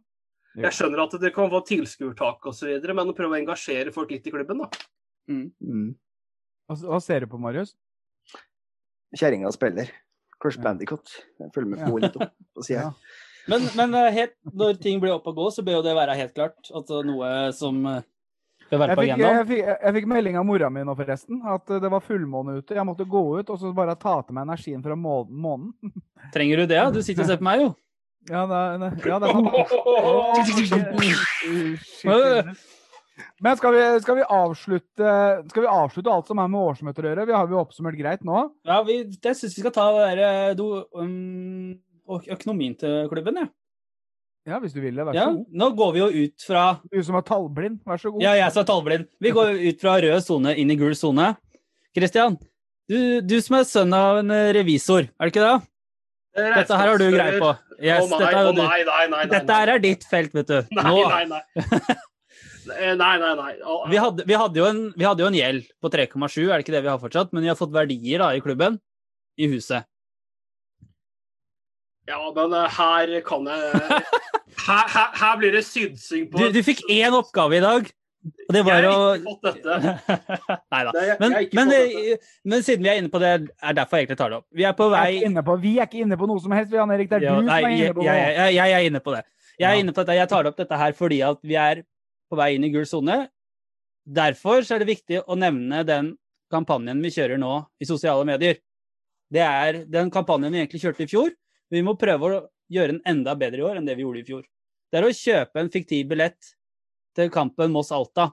Jeg skjønner at det kan få tilskuertak osv., men å prøve å engasjere folk litt i klubben, da. Mm. Hva, hva ser du på, Marius? Kjerringa spiller. Crush Ja. Bandicoot. Jeg følger med på henne litt opp på sida. Ja. Men, men eh, helt, når ting blir opp og gå, så bør jo det være helt klart. Altså noe som eh, bør være Jeg på fikk, agendaen. jeg, fikk, jeg fikk melding av mora mi nå, forresten. At det var fullmåne ute. Jeg måtte gå ut og så bare ta til meg energien fra må månen. Trenger du det? Du sitter og ser på meg, jo. Ja, nei, nei. ja, det er sant. Shit. Men skal vi, skal, vi avslutte, skal vi avslutte alt som er med årsmøter å gjøre? Vi har jo oppsummert greit nå. Ja, vi, jeg syns vi skal ta det der, eh, do, um, økonomien til klubben, jeg. Ja, hvis du vil det. Vær Ja. god. Nå går vi jo ut fra Du som er tallblind, vær så god. Ja, jeg som er tallblind. Vi går ut fra rød sone inn i gul sone. Christian, du, du som er sønn av en revisor, er det ikke det? Dette her har du greie på. Yes, oh, nei, dette, er oh, nei, nei, nei, nei. dette her er ditt felt, vet du. Nei, Nå, nei, nei. Nei, nei, nei. Å, vi, hadde, vi, hadde en, vi hadde jo en gjeld på 3,7, er det ikke det vi har fortsatt? Men vi har fått verdier da i klubben, i huset. Ja, men eh, her kan jeg Her, her, her blir det synsing på Du, du fikk én oppgave i dag, og det var Jeg har ikke fått dette. Nei da. Men, jeg men, eh, men siden vi er inne på det, er derfor jeg egentlig tar det opp. Vi er på vei er, på, vi er ikke inne på noe som helst, Jan Erik. Det er Ja, du nei, som er jeg, inne på jeg, noe. jeg, jeg er inne på det. Jeg er Ja. inne på dette. Jeg tar opp dette her fordi at vi er på vei inn i gul sone. Derfor så er det viktig å nevne den kampanjen vi kjører nå i sosiale medier. Det er den kampanjen vi egentlig kjørte i fjor. Vi må prøve å gjøre den enda bedre i år enn det vi gjorde i fjor. Det er å kjøpe en fiktiv billett til kampen Moss-Alta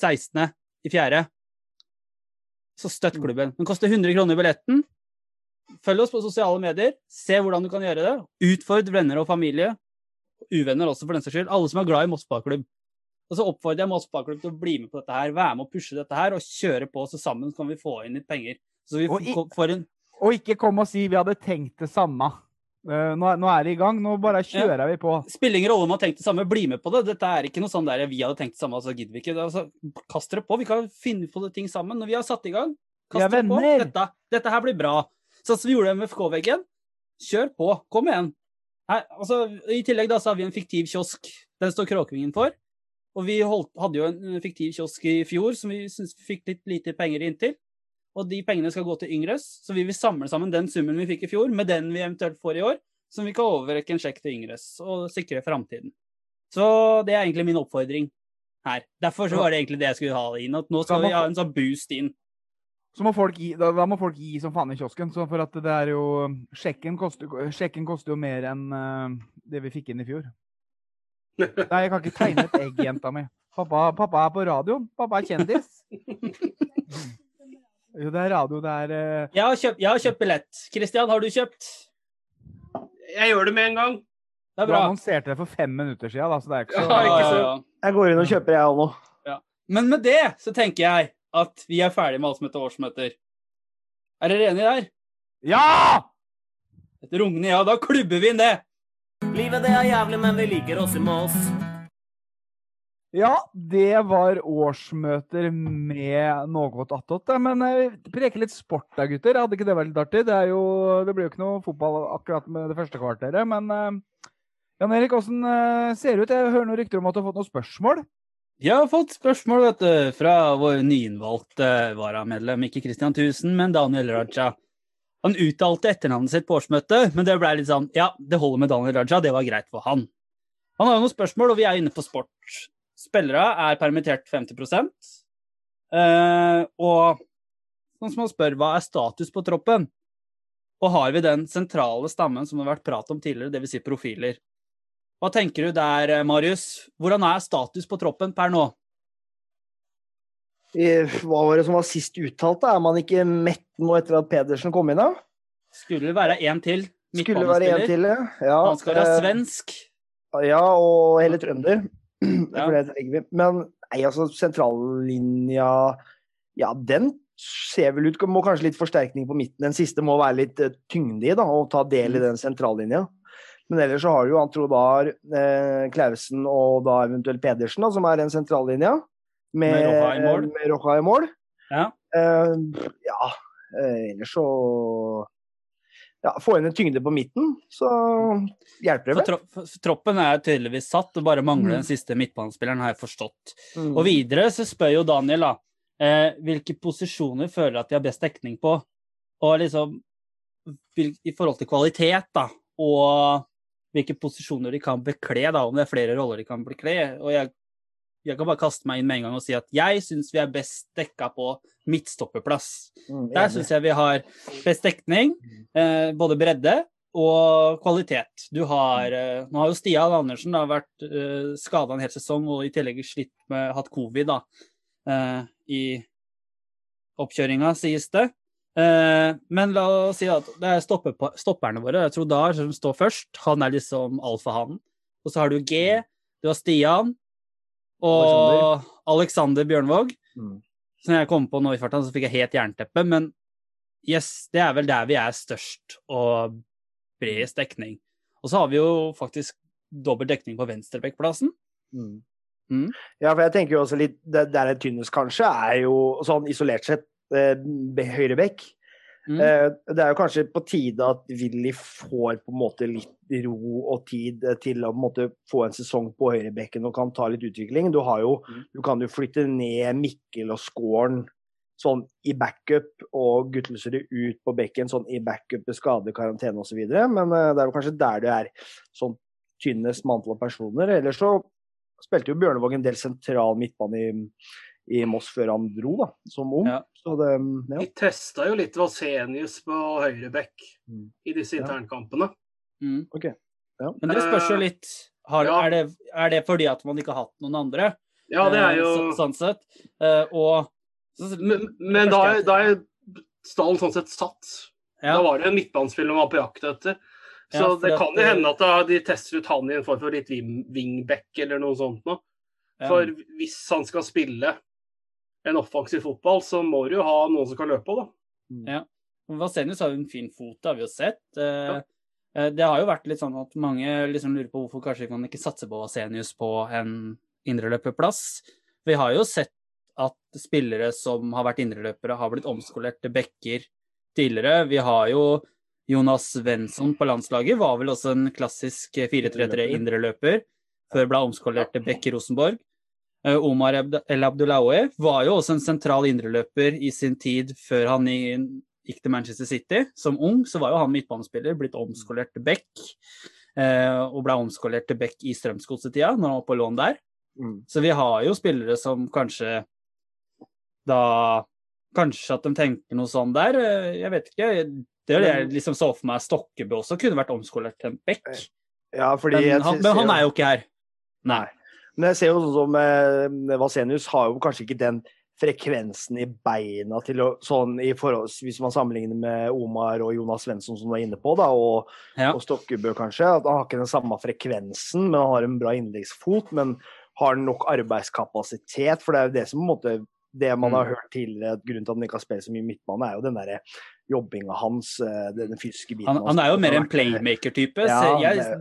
16. i fjerde. Så støtt klubben. Den koster 100 kroner billetten. Følg oss på sosiale medier. Se hvordan du kan gjøre det. Utfordr venner og familie. Uvenner også, for den saks skyld. Alle som er glad i Moss ballklubb. Og så oppfordrer jeg Moss ballklubb til å bli med på dette her, være med og pushe dette her, og kjøre på, så sammen kan vi få inn litt penger. Så vi i- får en Og ikke kom og si vi hadde tenkt det samme. Eh, nå, nå er det i gang. Nå bare kjører vi på. Spiller ingen rolle om man har tenkt det samme, bli med på det. Dette er ikke noe sånn der vi hadde tenkt det samme, så gidder vi ikke. Altså, kast dere på. Vi kan finne på det ting sammen. Når vi har satt i gang, kast dere på. Dette, dette her blir bra. Sånn som vi gjorde med FK-veggen. Kjør på. Kom igjen. Her, altså, I tillegg da så har vi en fiktiv kiosk. Den står Kråkevingen for. Og vi holdt, hadde jo en fiktiv kiosk i fjor som vi syntes vi fikk litt lite penger inn til. Og de pengene skal gå til Yngres, så vi vil samle sammen den summen vi fikk i fjor, med den vi eventuelt får i år, som vi kan overrekke en sjekk til Yngres og sikre framtiden. Så det er egentlig min oppfordring her. Derfor så var det egentlig det jeg skulle ha inn. At nå skal vi ha en sånn boost inn. Så må folk gi, da, da må folk gi som faen i kiosken. Så for at det er jo Sjekken koster, sjekken koster jo mer enn eh, det vi fikk inn i fjor. Nei, jeg kan ikke tegne et egg, jenta mi. Pappa, pappa er på radioen. Pappa er kjendis. Jo, det er radio. Det er uh... Jeg har kjøpt, jeg har kjøpt billett. Kristian, har du kjøpt? Jeg gjør det med en gang. Det er Du bra. annonserte det for fem minutter siden, da, så det er ikke så Ja, ikke så... ja. Jeg går inn og kjøper, jeg òg nå. Men med det så tenker jeg at vi er ferdig med alt som heter årsmøter. Er dere enige der? Ja! Et rungende ja. Da klubber vi inn det. Livet det er jævlig, men vi liker oss i Moss. Ja, det var årsmøter med noe attåt. Men preke preker litt sport da, gutter. Hadde ikke det vært litt artig? Det, jo, det blir jo ikke noe fotball akkurat med det første kvarteret. Men eh, Jan Erik, åssen eh, ser det ut? Jeg hører noen rykter om at du har fått noen spørsmål. Jeg har fått spørsmål vet du, fra vår nyinnvalgte varamedlem, ikke Christian Thusen, men Daniel Raja. Han uttalte etternavnet sitt på årsmøtet, men det ble litt sånn Ja, det holder med Daniel Raja, det var greit for han. Han har jo noen spørsmål, og vi er inne på sport. Spillere er permittert 50% eh, Og sånn som man spør, hva er status på troppen? Og har vi den sentrale stammen som det har vært prat om tidligere, dvs. Si profiler? Hva tenker du der, Marius? Hvordan er status på troppen per nå? Eh, Hva var det som var sist uttalt? da? Er man ikke mett nå etter at Pedersen kom inn? da? Skulle det være én til? Skulle være en til, ja. ja. Han skal være eh, svensk. Ja, og hele trønder. Ja. Men nei, altså, sentrallinja Ja, den ser vel ut Må kanskje litt forsterkning på midten. Den siste må være litt eh, tyngde i, da, og ta del i Mm. den sentrallinja. Men ellers så har du jo han eh, Klausen og da eventuelt Pedersen, da, som er den sentrallinja. Med, Med Rocha i mål. Ja. Eh, ja, eh, ellers så ja, Få inn en tyngde på midten, så hjelper det vel. for troppen er tydeligvis satt, og bare mangler Mm. den siste midtbanespilleren, har jeg forstått. Mm. Og videre så spør jo Daniel da, eh, hvilke posisjoner føler at de har best dekning på, og liksom i forhold til kvalitet, da, og hvilke posisjoner de kan bekle, da, om det er flere roller de kan bekle. Og jeg, jeg kan bare kaste meg inn med en gang og si at jeg syns vi er best dekka på midtstopperplass. Mm, Der syns jeg vi har best dekning, eh, både bredde og kvalitet. Du har eh, Nå har jo Stian Andersen da vært eh, skada en hel sesong og i tillegg slitt med hatt covid da, eh, i oppkjøringa, sies det. Eh, men la oss si at det er stopper, stopperne våre. Jeg tror Dar som står først. Han er liksom alfahannen. Og så har du G, du har Stian og Alexander Bjørnvåg. Mm. Så når jeg kom på nå i farta, så fikk jeg helt jernteppe. Men yes, det er vel der vi er størst og bredest dekning. Og så har vi jo faktisk dobbel dekning på venstrebekkplassen. Mm. Mm. Ja, for jeg tenker jo også litt Det der er tynnest, kanskje, er jo sånn isolert sett eh, be- høyre bekk. Mm. Eh, det er jo kanskje på tide at Willy får på en måte litt ro og tid eh, til å på en måte få en sesong på høyrebekken og kan ta litt utvikling. Du, har jo, Mm. du kan jo flytte ned Mikkel og Skåren sånn i backup, og Guttelsrud ut på bekken sånn i backup med skade, karantene osv. Men eh, det er jo kanskje der det er sånn tynnest med antall personer. Ellers så spilte jo Bjørnevåg en del sentral midtbane i, i Moss før han dro, da, som ung. Ja. Så det, ja. Vi testa jo litt Vasenius på høyrebekk Mm. i disse Ja. internkampene. Mm. Ok. Ja. Men det spørs jo litt har, Ja. er, det, er det fordi at man ikke har hatt noen andre? Ja, det er Eh, jo så, Sånn sett. Eh, og så- Men, men da, er- da er stallen sånn sett satt. ja, Da var det en midtbanespiller man var på jakt etter. Så Ja, det kan jo hende at de tester ut han i en form for litt wingback eller noe sånt noe. ja. For hvis han skal spille en offensiv fotball, så må du jo ha noen som kan løpe òg, da. Ja. Vasenius har jo en fin fot, det har vi jo sett. Eh, Ja. Eh, Det har jo vært litt sånn at mange liksom lurer på hvorfor kanskje man ikke satse på Vasenius på en indreløperplass. Vi har jo sett at spillere som har vært indreløpere, har blitt omskolert til backer tidligere. Vi har jo Jonas Svensson på landslaget, var vel også en klassisk 4-3-3 indreløper, før ble omskolert til back i Rosenborg. Eh, Omar El Abdullaoui var jo også en sentral indreløper i sin tid før han gikk til Manchester City. Som ung så var jo han midtbanespiller, blitt omskolert til back. eh, Og ble omskolert til back i Strømsgodset-tida, når han var på lån der. Mm. Så vi har jo spillere som kanskje da Kanskje at de tenker noe sånn der. eh, Jeg vet ikke. Det er det jeg liksom så for meg. Stokkebø også kunne vært omskolert til en back. Ja, Men han, men han er jo ikke her. Nei. Men jeg ser jo sånn som eh, Vasenius har jo kanskje ikke den frekvensen i beina til å sånn i forhold, Hvis man sammenligner med Omar og Jonas Svensson som du var inne på, da, og, Ja. og Stokkebø kanskje. At han har ikke den samme frekvensen, men han har en bra innleggsfot. Men har han nok arbeidskapasitet? For det er jo det som på en måte det man har Mm. hørt tidligere, grunnen til at han ikke har spilt så mye midtbane, er jo den derre jobbinga hans, eh, den fysiske biten. Han, han er jo mer en playmaker-type, Ja,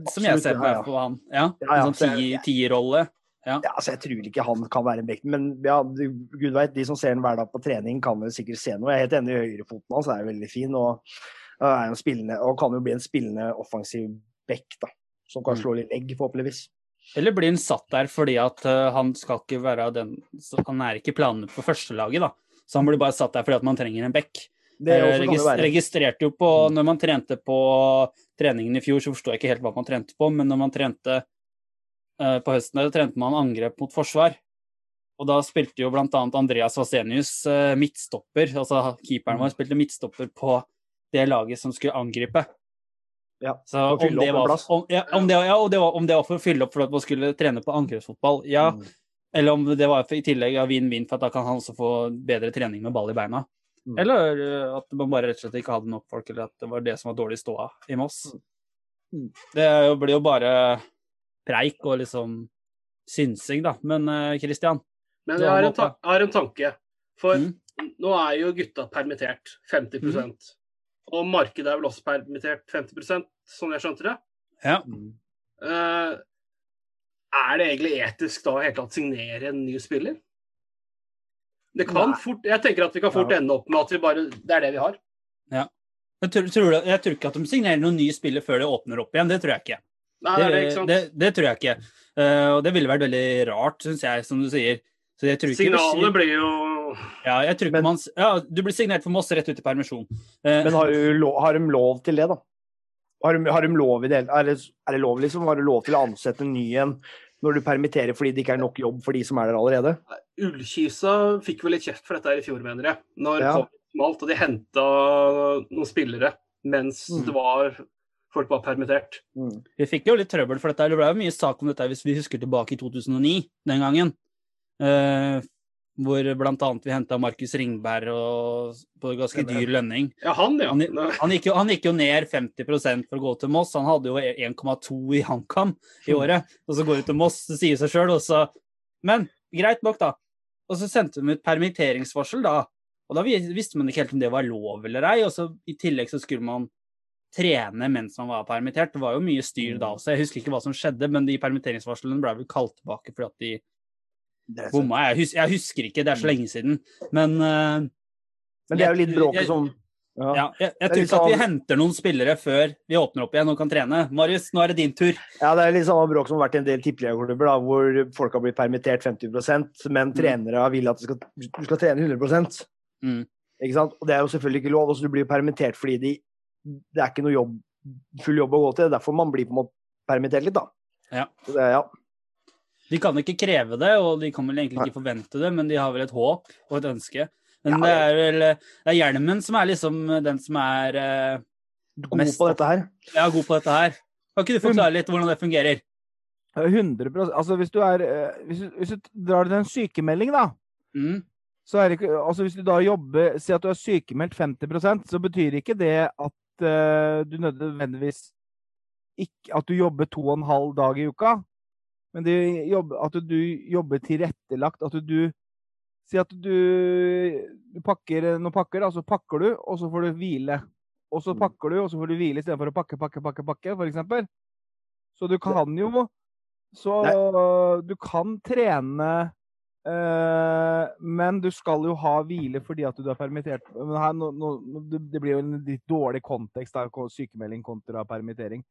som jeg ser på på han. Ja, Ja, ja, en så sånn tierrolle. Ja, altså Jeg tror ikke han kan være en back, men ja, gud veit, de som ser ham hver dag på trening, kan vel sikkert se noe. Jeg er helt enig i høyrefoten hans, er veldig fin. Og, er en spillende, og kan jo bli en spillende offensiv back, da. Som kan Mm. slå litt egg, forhåpentligvis. Eller blir han satt der fordi at eh, han skal ikke være den så Han er ikke planene på førstelaget, da. Så han blir bare satt der fordi at man trenger en back. Det også Jeg kan det regis- være. Mm. registrerte jo på Når man trente på treningen i fjor, så forsto jeg ikke helt hva man trente på, men når man trente eh, på høsten, der, trente man angrep mot forsvar. Og da spilte jo annet Andreas Vasenius eh, midtstopper. Altså keeperen Mm. vår spilte midtstopper på det laget som skulle angripe. Ja, Så om fylle det, opp var, om, ja, om, det, ja, det var, om det var for å fylle opp for at man skulle trene på angrepsfotball, ja. Mm. Eller om det var for, i tillegg ja, vinn-vinn, for at da kan han også få bedre trening med ball i beina. Mm. Eller uh, at man bare rett og slett ikke hadde nok folk, eller at det var det som var dårlig ståa i Moss. Mm. Det blir jo bare preik og liksom synsing, da. Men uh, Men jeg har en, ta jeg har en tanke. For Mm. nå er jo gutta permittert 50% Og markedet er vel også permittert 50 sånn jeg skjønte det. ja. Mm. Eh, er det egentlig etisk da å signere en ny spiller? Det kan Nei. fort, Jeg tenker at vi kan fort Ja. ende opp med at vi bare, det er det vi har. Jeg tror, tror, jeg tror ikke at de signerer noen nye spillere før det åpner opp igjen. Det tror jeg ikke. Nei, det, er det, ikke sant? det, det tror jeg ikke. Uh, og det ville vært veldig rart, syns jeg, som du sier. Så jeg tror ikke Signalene blir jo Ja, jeg tror ikke Men- man Ja, du blir signert for Moss rett ut i permisjon. Uh, Men har, du lov, har de lov til det, da? Har de, har de lov i det er, det, er det lov, liksom? Har du lov til å ansette en ny en når du permitterer fordi det ikke er nok jobb for de som er der allerede? Ullkisa fikk vel litt kjeft for dette her i fjor, mener jeg. Når Ja. smalt og de henta noen spillere mens Mm. det var folk var permittert. Mm. Vi fikk jo litt trøbbel for dette. Det ble jo mye sak om dette hvis vi husker tilbake i 2009, den gangen. Eh, hvor annet vi henta Markus Ringberg og, på ganske dyr lønning. Ja, han, ja. Han, han, gikk jo, han gikk jo ned 50% for å gå til Moss. Han hadde jo 1,2 i HamKam i året. Og så går du til Moss, det sier seg sjøl, og så Men greit nok, da. Og så sendte de ut permitteringsvarsel, da. Og da visste man ikke helt om det var lov eller ei. Og så i tillegg så skulle man trene mens man var permittert. Det var jo mye styr da også. Jeg husker ikke hva som skjedde, men de permitteringsvarslene ble vel kalt tilbake fordi at de bomma. Jeg, hus jeg husker ikke, det er så lenge siden. Men uh, Men det er jo litt bråket som ja. ja, jeg, jeg tror ikke at vi sånn- henter noen spillere før vi åpner opp igjen og kan trene. Marius, nå er det din tur. Ja, det er litt samme bråk som har vært i en del tippeligaklubber, hvor folk har blitt permittert 50% men trenere vil at du skal, du skal trene 100 Mm. Ikke sant? Og det er jo selvfølgelig ikke lov. Også du blir permittert fordi de, det er ikke noe jobb, full jobb å gå til. Det er derfor man blir på en måte permittert litt, da. Ja. Det, ja. De kan ikke kreve det, og de kan vel egentlig ikke forvente det, men de har vel et håp og et ønske. Men Ja, det er vel det er hjelmen som er liksom den som er eh, God Mest- på dette her. ja, god på dette her. Kan ikke du forklare litt hvordan det fungerer? 100 Altså, hvis du er eh, Hvis du, hvis du drar til en sykemelding, da, Mm. så er det ikke Altså, hvis du da jobber Si at du er sykemeldt 50% så betyr ikke det at du nødvendigvis ikke At du jobber to og en halv dag i uka, men det jobber, at du jobber tilrettelagt. At du Si at du, du pakker noen pakker, da, så pakker du, og så får du hvile. og så pakker du, og så får du hvile istedenfor å pakke, pakke, pakke, pakke, eksempel. Så du kan jo Så du kan trene eh, men du skal jo ha hvile fordi at du er permittert. Men her, nå, nå, det blir jo en litt dårlig kontekst, da, sykemelding kontra permittering.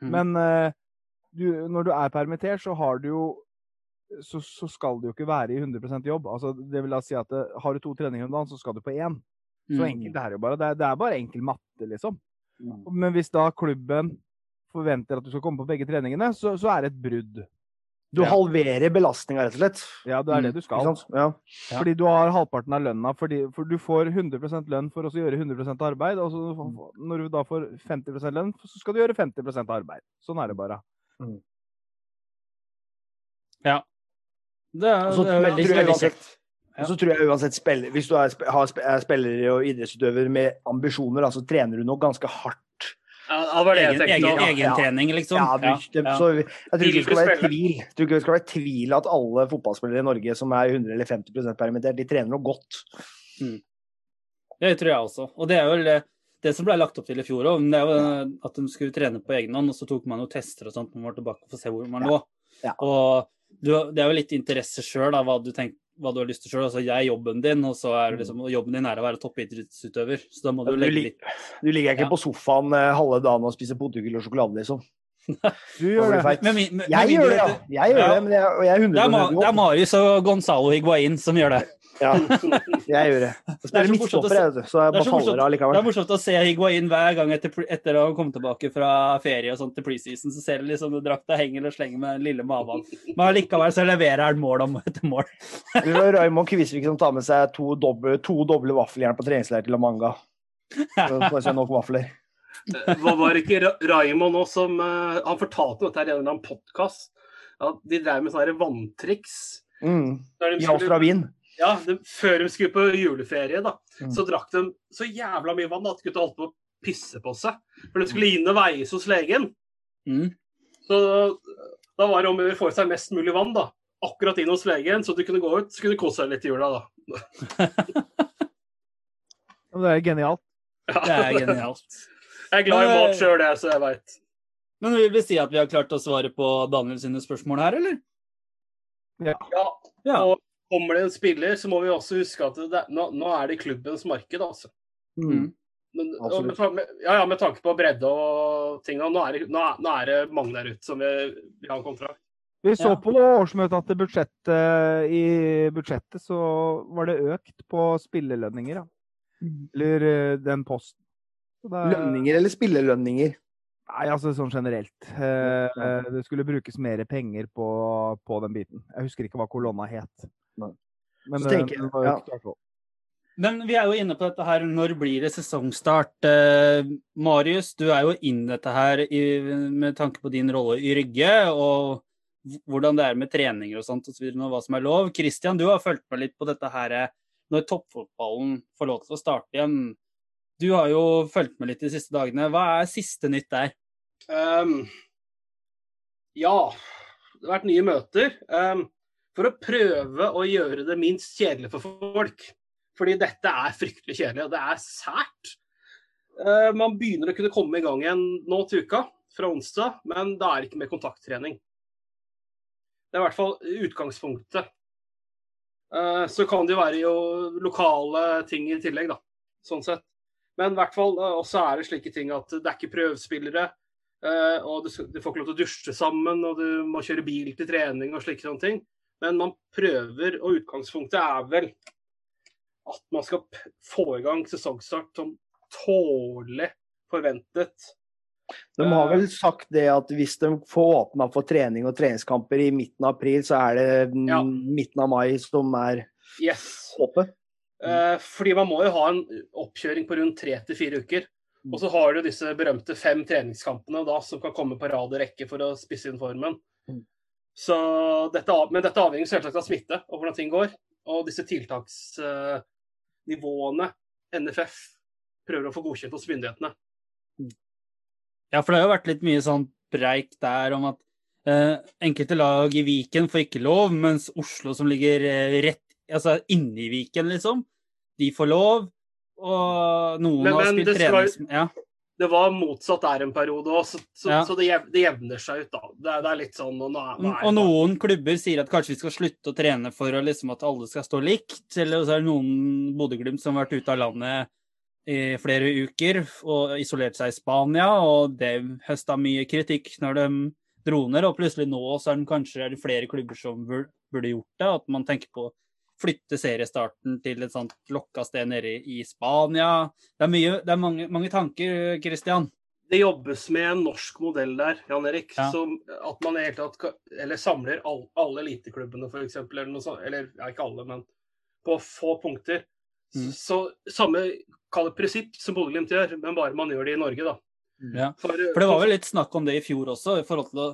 Mm. Men eh, du, når du er permittert, så har du jo så, så skal du jo ikke være i 100% jobb. Altså, det vil da si at eh, Har du to treninger om dagen, så skal du på én. Så Mm. enkelt er det jo bare. Det er, det er bare enkel matte, liksom. Mm. Men hvis da klubben forventer at du skal komme på begge treningene, så, så er det et brudd. Du Ja. halverer belastninga, rett og slett. Ja, det er det Mm, du skal. Ja. Ja. Fordi du har halvparten av lønna. Fordi, for du får 100% lønn for å gjøre 100 arbeid. Og så, når du da får 50% lønn, så skal du gjøre 50 arbeid. Sånn er det bare. Ja. Det er, så det er veldig, uansett- kjekt. Og så tror jeg uansett spiller, Hvis du er, er spiller og idrettsutøver med ambisjoner, så så trener du nok ganske hardt. Ja, det var det jeg Egen, tenkte. egen, egen trening, liksom. Ja, du, det, ja. Så jeg tror ikke det skal være tvil Jeg tror ikke det skal være tvil at alle fotballspillere i Norge som er 100 eller 50% permittert, de trener noe godt. Det tror jeg også. Og det er vel det, det som ble lagt opp til i fjor òg. At de skulle trene på egen hånd, og så tok man jo tester og sånt når man var tilbake for å se hvor man lå. Ja. Og du, det er jo litt interesse sjøl, hva, du tenk- hva du har lyst til sjøl. Altså, jeg er jobben din, og så er liksom, jobben din er å være toppidrettsutøver. Så da må du Du legge litt Du ligger ikke Ja. på sofaen eh, halve dagen og spiser potetgull og sjokolade, liksom. Du gjør det. Men men- Jeg men gjør det, ja. Jeg gjør Ja. det, men jeg, jeg er 100 Det er, Ma, det er Marius og Gonzalo Higuain som gjør det. Ja, jeg gjør det. Er spiller så å midtstopper, jeg, vet du, så jeg det er bare så faller morsomt. av Det er morsomt å se Higuain hver gang etter, etter å ha kommet tilbake fra ferie og sånt til preseason. Så ser du liksom drakta henger og slenger med den lille maven. Men allikevel så leverer han mål om etter mål. Det var Raymond Kvisvik som tar med seg to doble, to doble vaffeljern på treningsleir til La Manga. Så får seg nok vafler. Hva var det ikke Ra- Raymond òg som eh, Han fortalte dette her i en eller annen podkast. Ja, de drev med sånne vanntriks. Mm. De I Australien. Ja, de, før de skulle på juleferie, da, Mm. så drakk de så jævla mye vann at gutta holdt på å pisse på seg. For de skulle inn og veies hos legen. Mm. Så da var det om å gjøre å få i seg mest mulig vann, da. Akkurat inn hos legen, så du kunne gå ut, så kunne du kose deg litt i jula, da. Det er genialt. Det er genialt. Jeg er glad i mat eh, sjøl, jeg, så jeg veit. Men vil vi si at vi har klart å svare på Daniel sine spørsmål her, eller? Ja. Ja. Og kommer det en spiller, så må vi også huske at det, nå, nå er det klubbens marked, altså. Mm. Men, og med, ja, ja, med tanke på bredde og ting, og nå er det, nå er, nå er det mange der ute som vil, vil ha en kontrakt. Vi så Ja. på årsmøtet at budsjettet, i budsjettet så var det økt på spillelønninger. Ja. Eller eh, den posten. Så det er- Lønninger eller spillelønninger? Nei, altså sånn generelt. Eh, eh, det skulle brukes mer penger på, på den biten. Jeg husker ikke hva kolonna het. Nei. Men Så eh, tenker jeg- ja. Men vi er jo inne på dette her, når blir det sesongstart? Eh, Marius, du er jo inn dette her i, med tanke på din rolle i Rygge, og hvordan det er med treninger og sånt, og så videre, og hva som er lov. Kristian, du har fulgt med litt på dette her, eh, når toppfotballen får lov til å starte igjen. Du har jo fulgt med litt de siste dagene. Hva er siste nytt der? Um, ja, det har vært nye møter. Ehm, for å prøve å gjøre det minst kjedelig for folk. Fordi dette er fryktelig kjedelig, og det er sært. Eh, man begynner å kunne komme i gang igjen nå til uka, fra onsdag, men da er det ikke mer kontakttrening. Det er i hvert fall utgangspunktet. Eh, så kan det jo være jo lokale ting i tillegg, da. Sånn sett. Men i hvert fall eh, også er det slike ting at det er ikke prøvespillere. og du får ikke lov til å dusje sammen, og du må kjøre bil til trening og slike sånne ting. Men man prøver, og utgangspunktet er vel at man skal få i gang sesongstart som tålelig forventet. De har vel sagt det at hvis de får åpna for trening og treningskamper i midten av april, så er det mm, Ja. midten av mai som er Yes. håpet. Eh, fordi man må jo ha en oppkjøring på rundt tre til fire uker. Og så har du disse berømte fem treningskampene da, som kan komme på rad og rekke for å spisse inn formen. Så dette, men dette avhenger selvsagt av smitte og hvordan ting går. Og disse tiltaksnivåene NFF prøver å få godkjent hos myndighetene. Ja, for det har jo vært litt mye sånn preik der om at eh, enkelte lag i Viken får ikke lov, mens Oslo som ligger eh, rett altså inni Viken, liksom, de får lov. Og noen Men- har spilt trenings... Ja. Det var motsatt der en periode òg, så, så, Ja. så det, jev, det jevner seg ut, da. Det, det er litt sånn og nå, er- nå er Og noen klubber sier at kanskje vi skal slutte å trene for liksom at alle skal stå likt. Eller så er det noen Bodø-Glimt som har vært ute av landet i flere uker og isolert seg i Spania, og det høsta mye kritikk når de dro ned. Og plutselig nå så er det kanskje er det flere klubber som bur- burde gjort det. At man tenker på flytte seriestarten til et sånt lokka sted nede i Spania. Det er, mye, det er mange, mange tanker, Christian. det jobbes med en norsk modell der, Jan Erik. Ja. Som at man i tatt eller samler all, alle eliteklubbene, f.eks. Eller noe sånt. Eller ja, ikke alle, men på få punkter. Mm. Så samme kall det prinsipp som Bodø-Glimt gjør, men bare man gjør det i Norge, da. Ja. For, For det var vel litt snakk om det i fjor også, i forhold til å,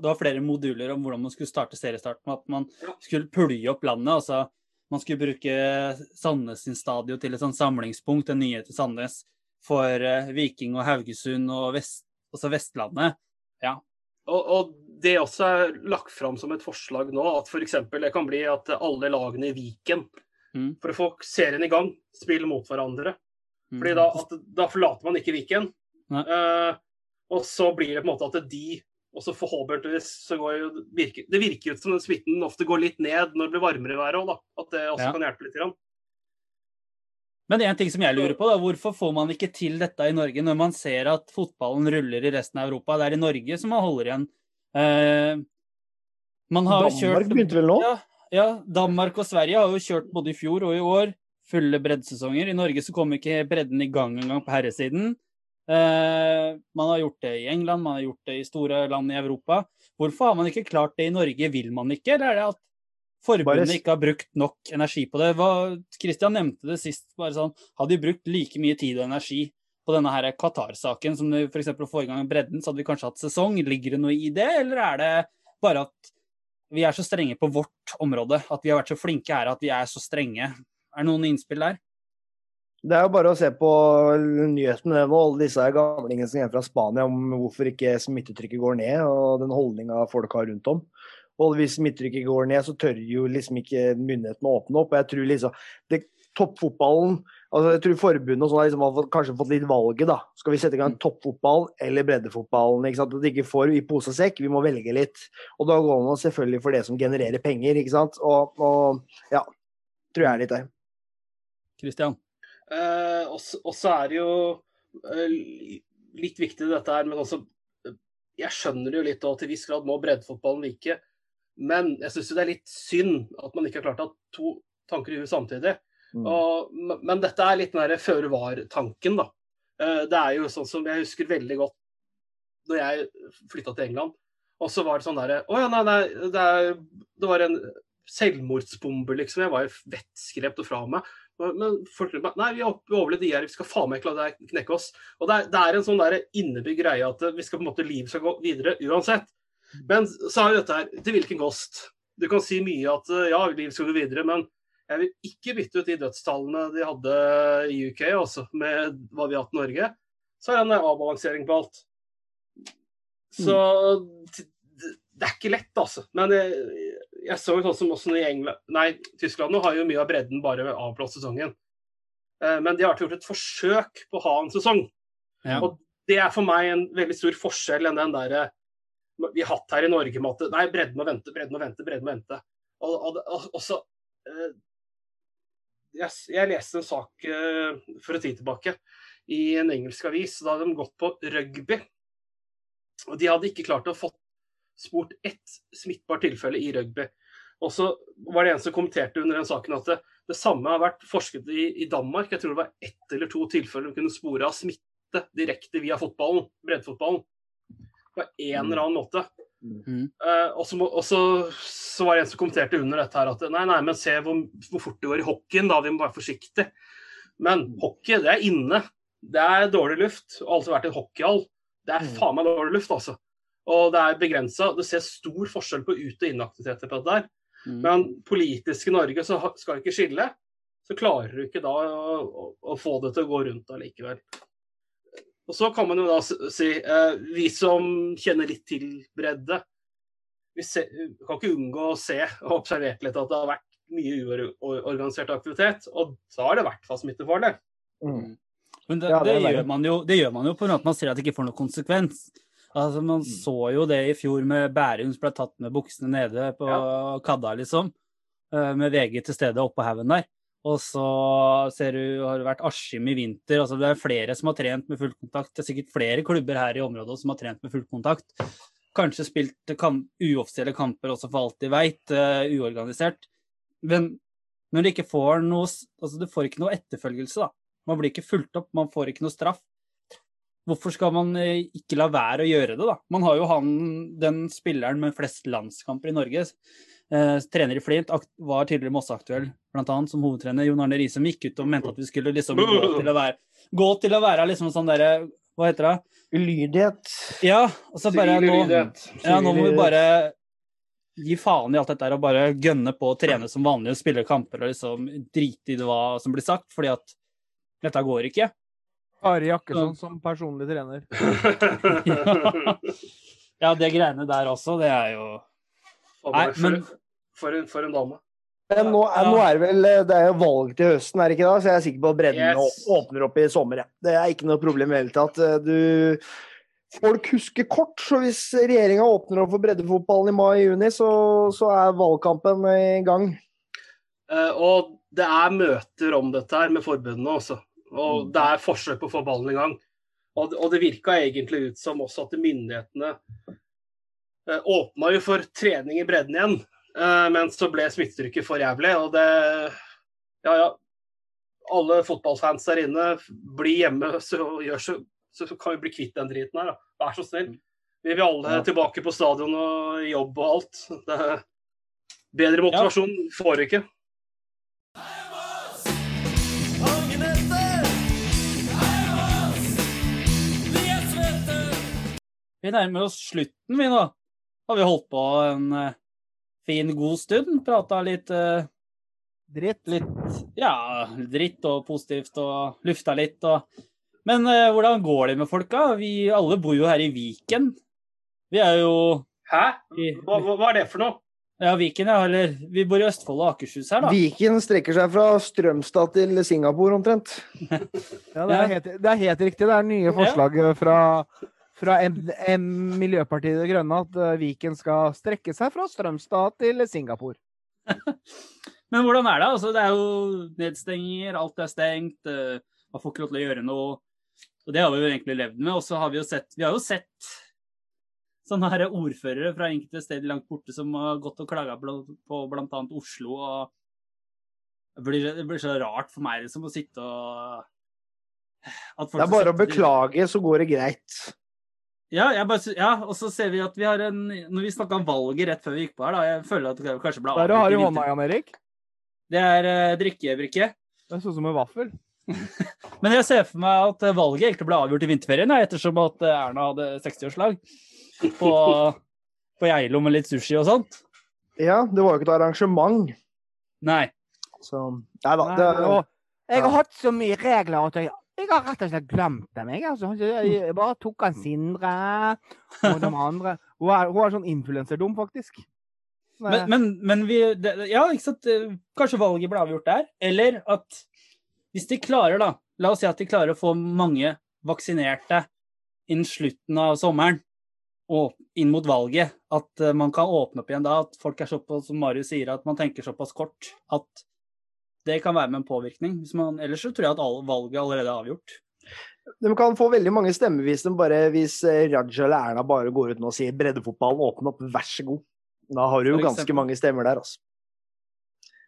det var flere moduler om hvordan man skulle starte seriestarten. At man Ja. skulle pulje opp landet. altså Man skulle bruke Sandnes sin stadion til et sånn samlingspunkt, en nyhet til Sandnes, for uh, Viking og Haugesund og vest, også Vestlandet. Og, og det også er lagt fram som et forslag nå, at f.eks. det kan bli at alle lagene i Viken, Mm. for å få serien i gang, spiller mot hverandre. Mm. Fordi da, at, da forlater man ikke Viken. Eh, og så blir det på en måte at de og så forhåpentligvis så går jo virker, Det virker ut som den smitten ofte går litt ned når det blir varmere i været òg, da. At det også Ja. kan hjelpe litt. Grann. Men en ting som jeg lurer på, da, hvorfor får man ikke til dette i Norge når man ser at fotballen ruller i resten av Europa? Det er i Norge som man holder igjen. Eh, man har Danmark kjørt begynte vel nå? Ja, ja, Danmark og Sverige har jo kjørt både i fjor og i år fulle breddesesonger. I Norge så kommer ikke bredden i gang engang på herresiden. Eh, man har gjort det i England, man har gjort det i store land i Europa. Hvorfor har man ikke klart det i Norge? Vil man ikke, eller er det at forbundet ikke har brukt nok energi på det? Hva, Christian nevnte det sist, bare sånn, hadde vi brukt like mye tid og energi på denne her Qatar-saken som f.eks. å få i gang bredden, så hadde vi kanskje hatt sesong. Ligger det noe i det, eller er det bare at vi er så strenge på vårt område? At vi har vært så flinke her at vi er så strenge? Er det noen innspill der? Det er jo bare å se på nyhetene nå, alle disse gamlingene som er fra Spania om hvorfor ikke smittetrykket går ned, og den holdninga folk har rundt om. Og hvis smittetrykket går ned, så tør jo liksom ikke myndighetene å åpne opp. Og jeg tror liksom det, Toppfotballen altså Jeg tror forbundet og sånn har liksom har fått, kanskje fått litt valget, da. Skal vi sette i gang toppfotball eller breddefotballen? ikke sant? At de ikke får i pose og sekk. Vi må velge litt. Og da går man selvfølgelig for det som genererer penger, ikke sant. Og, og ja. Tror jeg er litt der. Christian? Eh, og så- er det jo eh, litt viktig dette her, men også eh, Jeg skjønner jo litt, og til viss grad må breddefotballen vike. Men jeg syns det er litt synd at man ikke har klart å ha to tanker i huet samtidig. Mm. Og, men dette er litt den føre var-tanken, da. Eh, Det er jo sånn som jeg husker veldig godt når jeg flytta til England. Og så var det sånn derre Å ja, nei, nei, det, er, det var en selvmordsbombe, liksom. Jeg var jo vettskremt og fra meg. Men folk rundt meg Nei, vi overlevde IR, vi skal faen meg ikke la det knekke oss. Og det er, det er en sånn der innebygd greie at vi skal på en måte livet skal gå videre uansett. Men så har jo dette her til hvilken kost? Du kan si mye at ja, livet skal gå videre, men jeg vil ikke bytte ut de dødstallene de hadde i UK, også, med hva vi har hatt i Norge. Så er det en avbalansering på alt. Så det det er ikke lett, altså. Men jeg, jeg så jo sånn som også i England Nei, Tyskland nå har jo mye av bredden bare avblåst sesongen. Eh, Men de har gjort et forsøk på å ha en sesong. Ja. Og det er for meg en veldig stor forskjell enn den derre vi har hatt her i Norge med at nei, bredden må vente, bredden må vente, bredden må vente. Og, og, og, og så eh, jeg, jeg leste en sak eh, for en tid tilbake i en engelsk avis. Da hadde de gått på rugby. Og de hadde ikke klart å få spurt ett smittbart tilfelle i rugby. Og så var det en som kommenterte under den saken at det, det samme har vært forsket i, i Danmark. Jeg tror det var ett eller to tilfeller de kunne spore av smitte direkte via fotballen, breddefotballen. På en eller annen måte. Mm. Og så, og så, så var det en som kommenterte under dette her at nei, nei, men se hvor, hvor fort det går i hockeyen, da. Vi må være forsiktige. Men hockey, det er inne. Det er dårlig luft. Og alltid vært en hockeyhall. Det er faen meg dårlig luft, altså. Og det er begrensa. Du ser stor forskjell på ut- og inaktiviteter på dette der. Mm. Men politisk i Norge så skal ikke skille. Så klarer du ikke da å, å, å få det til å gå rundt allikevel. Og så kan man jo da si, eh, vi som kjenner litt til bredde, vi se, kan ikke unngå å se og observere litt at det har vært mye uorganisert aktivitet. Og da har det i hvert fall smittefarlig. Mm. Men det, Ja, det det, er gjør man jo, det gjør man jo på en måte man ser at det ikke får noen konsekvens. Altså, Man Mm. så jo det i fjor med Bærum som ble tatt med buksene nede på kadda, liksom. eh, Med VG til stede oppå haugen der. Og så ser du, har det vært Askim i vinter. altså Det er flere som har trent med fullkontakt. Det er sikkert flere klubber her i området som har trent med fullkontakt. Kanskje spilt kamp, uoffisielle kamper også for alt de veit, uorganisert. Men når du ikke får noe Altså, du får ikke noe etterfølgelse, da. Man blir ikke fulgt opp, man får ikke noe straff. Hvorfor skal man eh, ikke la være å gjøre det, da? Man har jo han, den spilleren med flest landskamper i Norge, eh, trener i Flint, var tidligere Mosse-aktuell, blant annet som hovedtrener. Jon Arne Riise gikk ut og mente at vi skulle liksom gå til å være, gå til å være liksom sånn derre Hva heter det? Ulydighet. Ja, og så bare nå, ja, nå må vi bare gi faen i alt dette og bare gønne på å trene som vanlig og spille kamper og liksom drite i det hva som blir sagt, fordi at dette går ikke. Ari Jakkesson som personlig trener. Ja, det greiene der også, det er jo Nei, men- for, en, for en dame. Men nå er, nå er det vel det er jo valg til høsten, er det ikke da? Så jeg er sikker på at bredden Yes. åpner opp i sommer. Ja. Det er ikke noe problem i det hele tatt. Du, folk husker kort, så hvis regjeringa åpner opp for breddefotballen i mai-juni, så, så er valgkampen i gang. Eh, og det er møter om dette her med forbundene også. Og det er forsøk på å få ballen i gang. Og, og det virka egentlig ut som også at myndighetene eh, åpna jo for trening i bredden igjen. eh, men så ble smittetrykket for jævlig, og det Ja, ja. Alle fotballfans der inne, bli hjemme, så, gjør så, så kan vi bli kvitt den driten her. Da. Vær så snill. Vi vil alle Ja. tilbake på stadion og jobb og alt. Det, bedre motivasjon får vi ikke. Vi nærmer oss slutten, vi nå. Har vi holdt på en uh, fin, god stund? Prata litt, uh, Dritt. litt Ja, dritt og positivt og lufta litt og Men uh, hvordan går det med folka? Vi alle bor jo her i Viken. Vi er jo Hæ? Hva, hva, er det for noe? Ja, Viken, ja. Eller vi bor i Østfold og Akershus her, da. Viken strekker seg fra Strømstad til Singapore omtrent. Ja, det, er helt, det er helt riktig. Det er nye forslag fra, fra M, M, Miljøpartiet De Grønne at eh, Viken skal strekke seg fra Strømstad til Singapore. Men hvordan er det? Altså, det er jo nedstenginger, alt er stengt, eh, man får ikke lov til å gjøre noe. Og det har vi jo egentlig levd med. Og så har vi jo sett Vi har jo sett sånne her ordførere fra enkelte steder langt borte som har gått og klaga på bl.a. Oslo. og det blir, det blir så rart for meg liksom å sitte og Det er bare å beklage, så går det greit. Ja, jeg bare, ja, og så ser vi at vi har en Når vi snakka om valget rett før vi gikk på her, da Jeg føler at det kanskje ble Hva er det du har i hånda. Jan Erik? Det er uh, drikkebrikke. Det er sånn som en vaffel. Men jeg ser for meg at eh, valget egentlig ble avgjort i vinterferien, ja, ettersom at eh, Erna hadde 60-årslag på, på Geilo med litt sushi og sånt. Ja, det var jo ikke et arrangement. Nei. Så Nei da. Nei, Det, og jeg har ja. hatt så mye regler at jeg, jeg har rett og slett glemt dem. Jeg, altså. jeg, bare tok han Sindre og de andre. Hun er, hun er sånn influenserdum, faktisk. Men, men, men vi Ja, ikke sant. eh, Kanskje valget ble avgjort der. Eller at hvis de klarer, da La oss si at de klarer å få mange vaksinerte innen slutten av sommeren og inn mot valget. At eh, man kan åpne opp igjen da. At folk er såpass, som Marius sier, at man tenker såpass kort at det kan være med en påvirkning. Hvis man, ellers så tror jeg at all, valget allerede er avgjort. de kan få veldig mange stemmer hvis, bare, hvis eh, Raja eller Erna bare går ut nå og sier breddefotballen, åpne opp, vær så god. Da har du jo ganske mange stemmer der, altså.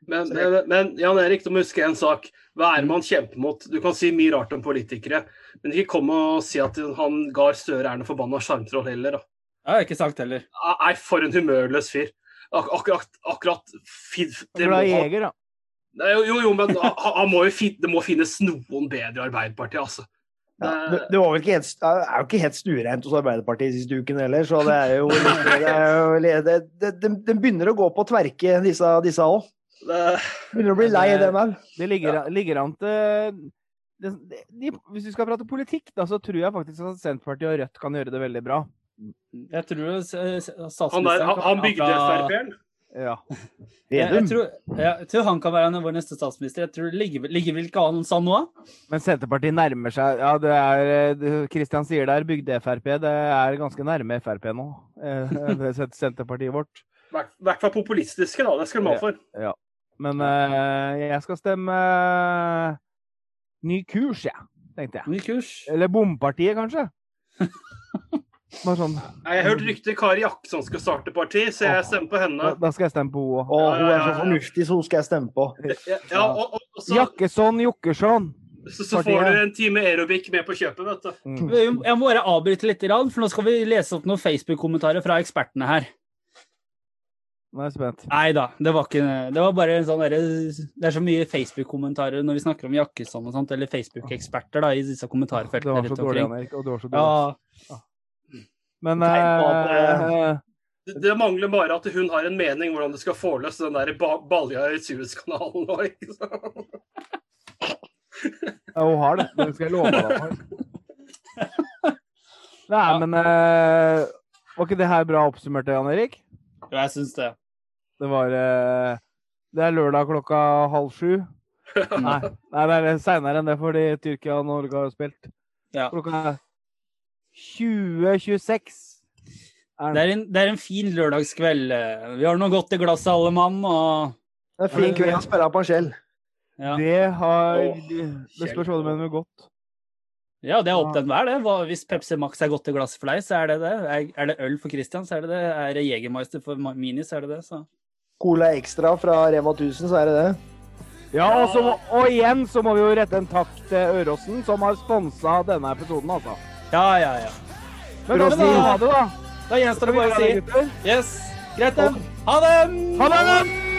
Men, men, men Jan Erik, du må huske en sak. Hva er det man kjemper mot? Du kan si mye rart om politikere, men ikke kom og si at han Gahr Støre er noe forbanna sjarmtroll heller. Da. Jeg har ikke sagt heller. Nei, for en humørløs fyr. Ak akkurat, akkurat det, må Glad jo, jo, jo, men må jo finne, det må finnes noen bedre i Arbeiderpartiet, altså. Ja, det, det var vel ikke helt, det er jo ikke helt stuereint hos Arbeiderpartiet siste uken heller, så det er jo det er jo, litt- det, det, de, de begynner å gå på tverke, disse disse òg. Begynner å bli lei den òg. Det ligger, ligger an til det, det, de, Hvis vi skal prate politikk, da, så tror jeg faktisk at Senterpartiet og Rødt kan gjøre det veldig bra. Jeg tror eh, s- s- Han, der, han, han bygde Frp-en. Ja. Jeg, jeg, tror, jeg, jeg tror han kan være vår neste statsminister. Jeg tror det ligger, ligger vel ikke an sånn nå? Men Senterpartiet nærmer seg Ja, det er Kristian sier der, bygde-Frp. Det er ganske nærme Frp nå. eh, Det er Senterpartiet vårt. I hvert- fall populistiske, da. Det skal de ha for. Men eh, jeg skal stemme eh, ny kurs, jeg. Tenkte jeg. Ny kurs. Eller Bompartiet, kanskje. Bare sånn. Nei, Jeg hørte rykter Kari Jaksson skal starte parti, så jeg stemmer på henne. da skal jeg stemme på henne Å, òg. hun er så fornuftig, så hun skal jeg stemme på. Ja, ja, og, og, så, Jakkesson Jokkesson. så, så får du en time aerobic med på kjøpet, vet du. Mm. Jeg må bare avbryte litt, for nå skal vi lese opp noen Facebook-kommentarer fra ekspertene her. Nå er jeg spent. Nei da, det var ikke Det var bare en sånn derre Det er så mye Facebook-kommentarer når vi snakker om Jakkesson og sånt, eller Facebook-eksperter da, i disse Det var så dårlig. Erik. Og det var så dårlig. Ja, Men at, eh, Det, det mangler bare at hun har en mening hvordan du skal forløse den der ba balja i Suezkanalen nå, ikke sant? Ja, hun har det. Det skal jeg love deg. Nei, men uh, Var ikke det her bra oppsummert, Jan Erik? jo, jeg syns det. Det var uh, Det er lørdag klokka halv sju. Nei, nei det er seinere enn det, fordi Tyrkia og Norge har spilt. Ja. Klokka 20.26. Er Det er, en, det er en fin lørdagskveld. eh, Vi har noe godt i glasset, alle mann, og Det er en fin kveld å spille på en skjell. ja. Det har Åh, Det spørs hva du mener med godt. ja, det er opp til enhver, det. Hva- Hvis Pepsi Max er godt i glasset for deg, så er det det. Er, er det øl for Christian, så er det det. Er det Jegermeister for Mini, så er det det. Så. Cola Extra fra Rema 1000, så er det det. Ja, og, så, og igjen så må vi jo rette en takk til Øråsen, som har sponsa denne episoden, altså. Ja, ja, ja. Men da skal vi ha det, da. Da gjenstår det bare å si yes. Greit, det. Ha det! Ha det!